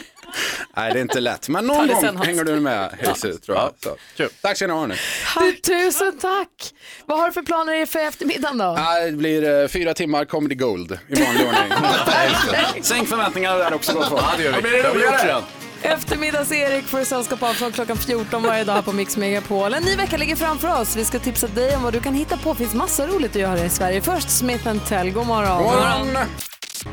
Nej, det är inte lätt. Men någon gång hänger du med, Hayesy, tror jag. Så, kul. Tack ska ni ha, hörni. Du, tusen tack. Vad har du för planer för eftermiddagen då? Ja, Det blir eh, fyra timmar comedy gold i vanlig ordning. (laughs) Sänk förväntningarna där också gott folk. Ja, det gör vi. Då blir det roligare. Eftermiddags-Erik får sällskap av från klockan 14 varje dag på Mix Megapol. En ny vecka ligger framför oss. Vi ska tipsa dig om vad du kan hitta på. Det finns massa roligt att göra i Sverige. Först Smith Tell. God morgon. God morgon.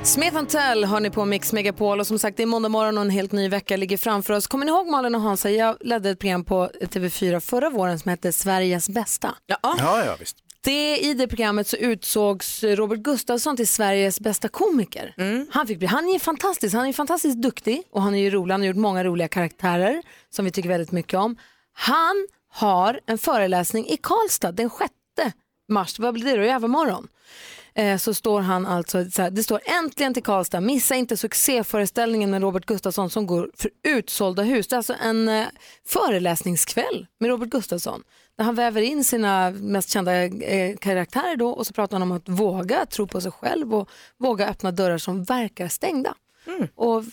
Smith Tell hör ni på Mix Megapol och som sagt det är måndag morgon och en helt ny vecka ligger framför oss. Kommer ni ihåg Malin och Hansa? Jag ledde ett program på TV4 förra våren som hette Sveriges bästa. Ja, ja, visst. Det, I det programmet så utsågs Robert Gustafsson till Sveriges bästa komiker. Han, fick bli, han är fantastisk, han är fantastiskt duktig och han är ju rolig. Han har gjort många roliga karaktärer som vi tycker väldigt mycket om. Han har en föreläsning i Karlstad den 6 mars, vad blir det då, i övermorgon. Eh, så står han alltså, så här, det står äntligen till Karlstad, missa inte succéföreställningen med Robert Gustafsson som går för utsålda hus. Det är alltså en eh, föreläsningskväll med Robert Gustafsson där han väver in sina mest kända eh, karaktärer då och så pratar han om att våga tro på sig själv och våga öppna dörrar som verkar stängda. Och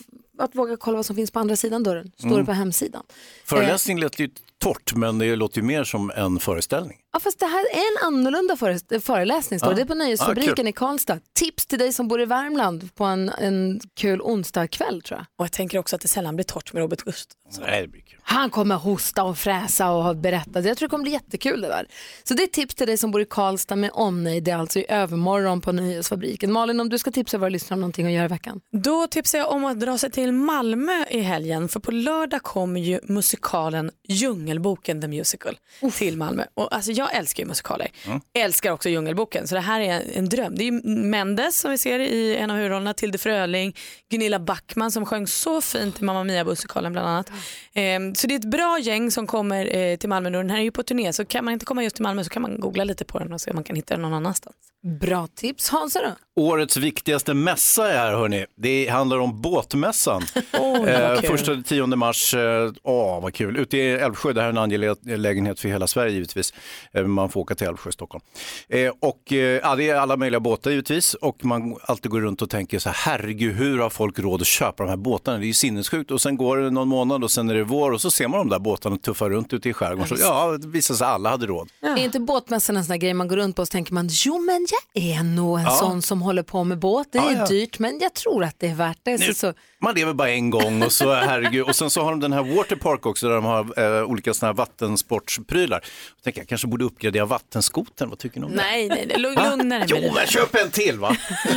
att våga kolla vad som finns på andra sidan dörren, står det Mm. på hemsidan. Föreläsning lät ju torrt, men det låter ju mer som en föreställning. Ja, fast det här är en annorlunda före- föreläsning. Står det. Ja. det är på Ja, Nöjesfabriken kul. i Karlstad. Tips till dig som bor i Värmland på en, en kul onsdagkväll tror jag. Och jag tänker också att det sällan blir torrt med Robert Gust. Nej, det blir kul. Han kommer hosta och fräsa och ha berättat. Jag tror det kommer bli jättekul det där. Så det är tips till dig som bor i Karlstad med omnejd. Det är alltså i övermorgon på Nöjesfabriken. Malin, om du ska tipsa våra lyssnare om någonting att göra i veckan. Då tipsar jag om att dra sig till Malmö i helgen för på lördag kommer ju musikalen Djungelboken the Musical till Malmö. Och alltså jag älskar ju musikaler. Älskar också Djungelboken så det här är en dröm. Det är ju Mendes som vi ser i en av huvudrollerna, Tilde Fröling, Gunilla Backman som sjöng så fint i Mamma Mia-musikalen bland annat. Ehm, så det är ett bra gäng som kommer eh, till Malmö nu. Den här är ju på turné så kan man inte komma just till Malmö så kan man googla lite på den och se om man kan hitta den någon annanstans. Bra tips. Hansa då? Årets viktigaste mässa är här hörni. Det handlar om båtmässan. (laughs) Vad eh, kul. första till 10 mars, eh, åh vad kul. Ute i Älvsjö, det här är en angelägenhet för hela Sverige givetvis. Eh, man får åka till Älvsjö, Stockholm. Eh, och eh, ja, det är alla möjliga båtar givetvis och man alltid går runt och tänker så här, herregud hur har folk råd att köpa de här båtarna? Det är ju sinnessjukt och sen går det någon månad och sen är det vår och så ser man de där båtarna tuffa runt ute i skärgården. Så, ja, det visar sig att alla hade råd. Är inte båtmässan en sån här grej man går runt på och så tänker man jo men jag är nog en Ja. sån som håller på med båt. Det är Ja, ja. dyrt men jag tror att det är värt det. Så, så, Man lever bara en gång och så herregud. Och sen så har de den här Waterpark också där de har eh, olika såna här vattensportsprylar. Jag tänker jag kanske borde uppgradera vattenskoten. Vad tycker ni om det? Nej, nej, nej. lugn- Va? lugna dig Jo, men köp en till va?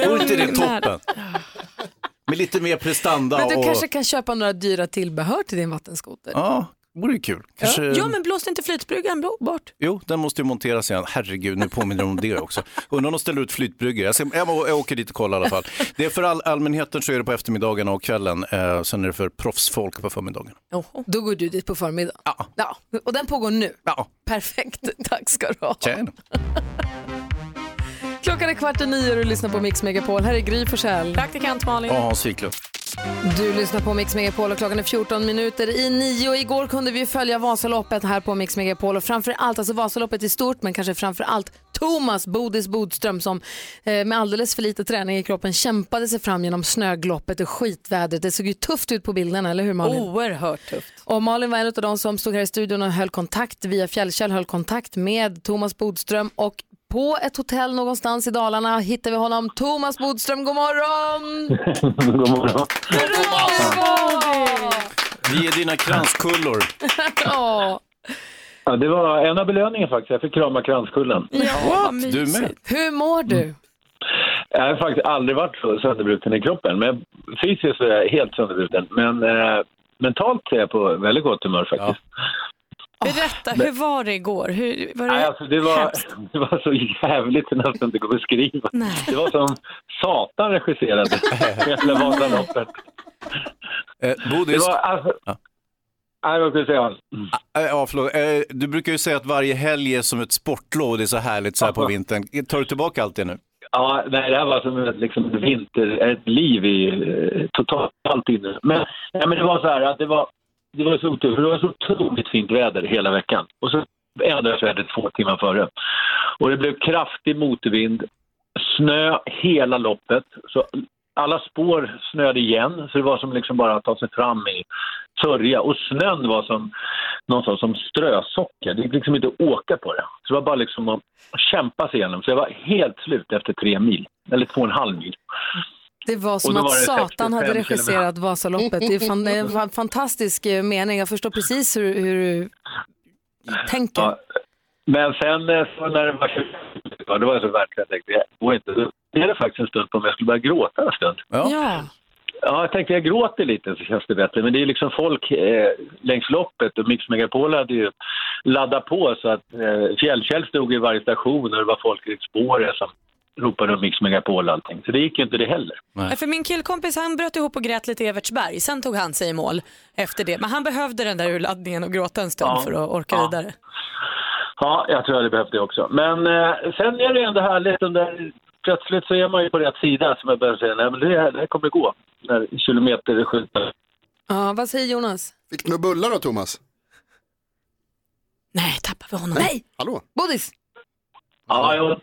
Vore inte det toppen? Med lite mer prestanda men du och... kanske kan köpa några dyra tillbehör till din vattenskoter. Ja, vore ju kul. Kanske... Ja men blåste inte flytbryggan bo- bort? Jo, den måste ju monteras igen. Herregud, nu påminner de om det också. Undrar om de ställer ut flytbryggor. Jag, ska, jag, åker dit och kollar i alla fall. Det är för all, allmänheten så är det på eftermiddagarna och kvällen. Eh, sen är det för proffsfolk på förmiddagen. Då går du dit på förmiddagen. Ja. ja. Och den pågår nu. Ja. Perfekt, (laughs) tack ska du ha. Tjena. Klockan är kvart i nio och du lyssnar på Mix Megapol. Här är Gry Forssell. Praktikant Malin. Ja, Hans Wiklund. Du lyssnar på Mix Megapol och klockan är 14 minuter i nio. Igår kunde vi följa Vasaloppet här på Mix Megapol och framför allt, alltså Vasaloppet i stort, men kanske framför allt Thomas Bodis Bodström som eh, med alldeles för lite träning i kroppen kämpade sig fram genom snögloppet och skitvädret. Det såg ju tufft ut på bilderna, eller hur Malin? Oerhört tufft. Och Malin var en av de som stod här i studion och höll kontakt via Fjällkäll, höll kontakt med Thomas Bodström och på ett hotell någonstans i Dalarna hittar vi honom. Thomas Bodström, god morgon! (laughs) God morgon. Vi är dina kranskullor. (laughs) Ja. Ja, det var en av belöningarna faktiskt. Jag fick krama kranskullen. Ja, Du med? Hur mår du? Jag har faktiskt aldrig varit så sönderbruten i kroppen. Men fysiskt är jag helt sönderbruten. Men eh, mentalt är jag på väldigt gott humör faktiskt. Berätta, hur var det igår? Hur, var det Nej, alltså det, var, (laughs) det var så jävligt så nästan inte går att beskriva. Det var som Satan regisserade (laughs) hela Vasaloppet. Eh, Bodis, Det var, alltså, Nej, vad jag säga? Äh, Ja, förlåt. Eh, Du brukar ju säga att varje helg är som ett sportlov, det är så härligt så här på vintern. Tar du tillbaka allt det nu? Ja, nej, det här var som ett, liksom, ett vinter, ett liv i eh, totalt inne. Men, nej, men det var så här att det var, det var så otur, för det var så otroligt fint väder hela veckan. Och så ändrades vädret två timmar före. Och det blev kraftig motvind, snö hela loppet. Så alla spår snöade igen, så det var som liksom bara att ta sig fram i sörja. Och snön var som någonstans som strösocker. Det gick liksom inte att åka på det. Så det var bara liksom att kämpa sig igenom. Så jag var helt slut efter tre mil, eller två och en halv mil. Det var som då att var Satan 65 hade regisserat Vasaloppet. Det är en fantastisk eh, mening. Jag förstår precis hur, hur du tänker. Ja. Men sen eh, så när det var 20, ja, det var så verkligen, jag tänkte, jag går inte. Det är det faktiskt en stund på om jag skulle börja gråta en stund. Ja. Ja, jag tänkte jag gråter lite så känns det bättre. Men det är liksom folk eh, längs loppet och Mix Megapol hade ju laddat på så att eh, Fjällkäll stod i varje station och det var folk i spåret som ropade om Mix Megapol och allting. Så det gick ju inte det heller. Nej, För min killkompis han bröt ihop och grät lite i Evertsberg. Sen tog han sig i mål efter det. Men han behövde den där urladdningen och gråta en stund Ja. för att orka Ja. vidare. Ja, jag tror jag hade behövt det också. Men eh, sen är det ändå härligt. Den där, plötsligt så är man ju på rätt sida som jag börjar säga. Nej, men det, här- det här kommer gå. När kilometer skjuter. Ja, vad säger Jonas? Fick du några bullar då Thomas? Nej, tappar vi honom? Nej. Hallå? Bodis? Ja, jag åt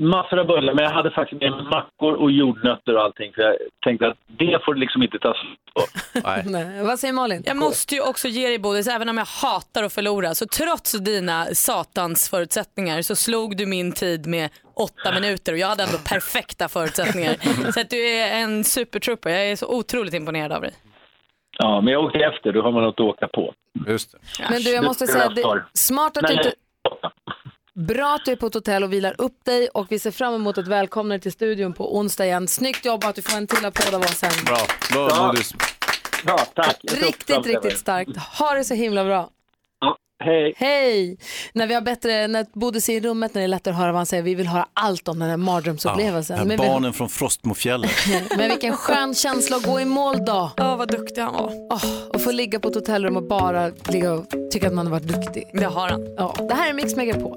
massor av bullar. Men jag hade faktiskt med mackor och jordnötter och allting. För jag tänkte att det får liksom inte tas på. (laughs) Nej. Vad säger Malin? Jag måste ju också ge dig Bodis, även om jag hatar att förlora, så trots dina satans förutsättningar så slog du min tid med åtta minuter och jag hade ändå perfekta förutsättningar. (laughs) Så att du är en supertrooper, jag är så otroligt imponerad av dig. Ja, men jag åkte efter. Då har man något att åka på. Just det. Men du, jag måste säga, det, smart att du inte... Bra att du är på ett hotell och vilar upp dig och vi ser fram emot ett välkomnande till studion på onsdag igen. Snyggt jobbat, du får en till applåd av oss sen. Bra, bra Ja. Ja, tack. Riktigt, riktigt starkt. Ha det så himla bra. Hej. Hej! När vi har bättre, när Bodis är i rummet, när det är lättare att höra vad han säger, vi vill höra allt om den här mardrömsupplevelsen. Ja, men, vi, barnen från Frostmofjället. (laughs) men vilken skön känsla att gå i mål då. Åh, vad duktig han var. Oh, och få ligga på ett hotellrum och bara ligga och tycka att man har varit duktig. Det har han. Ja, det här är Mix Megapol.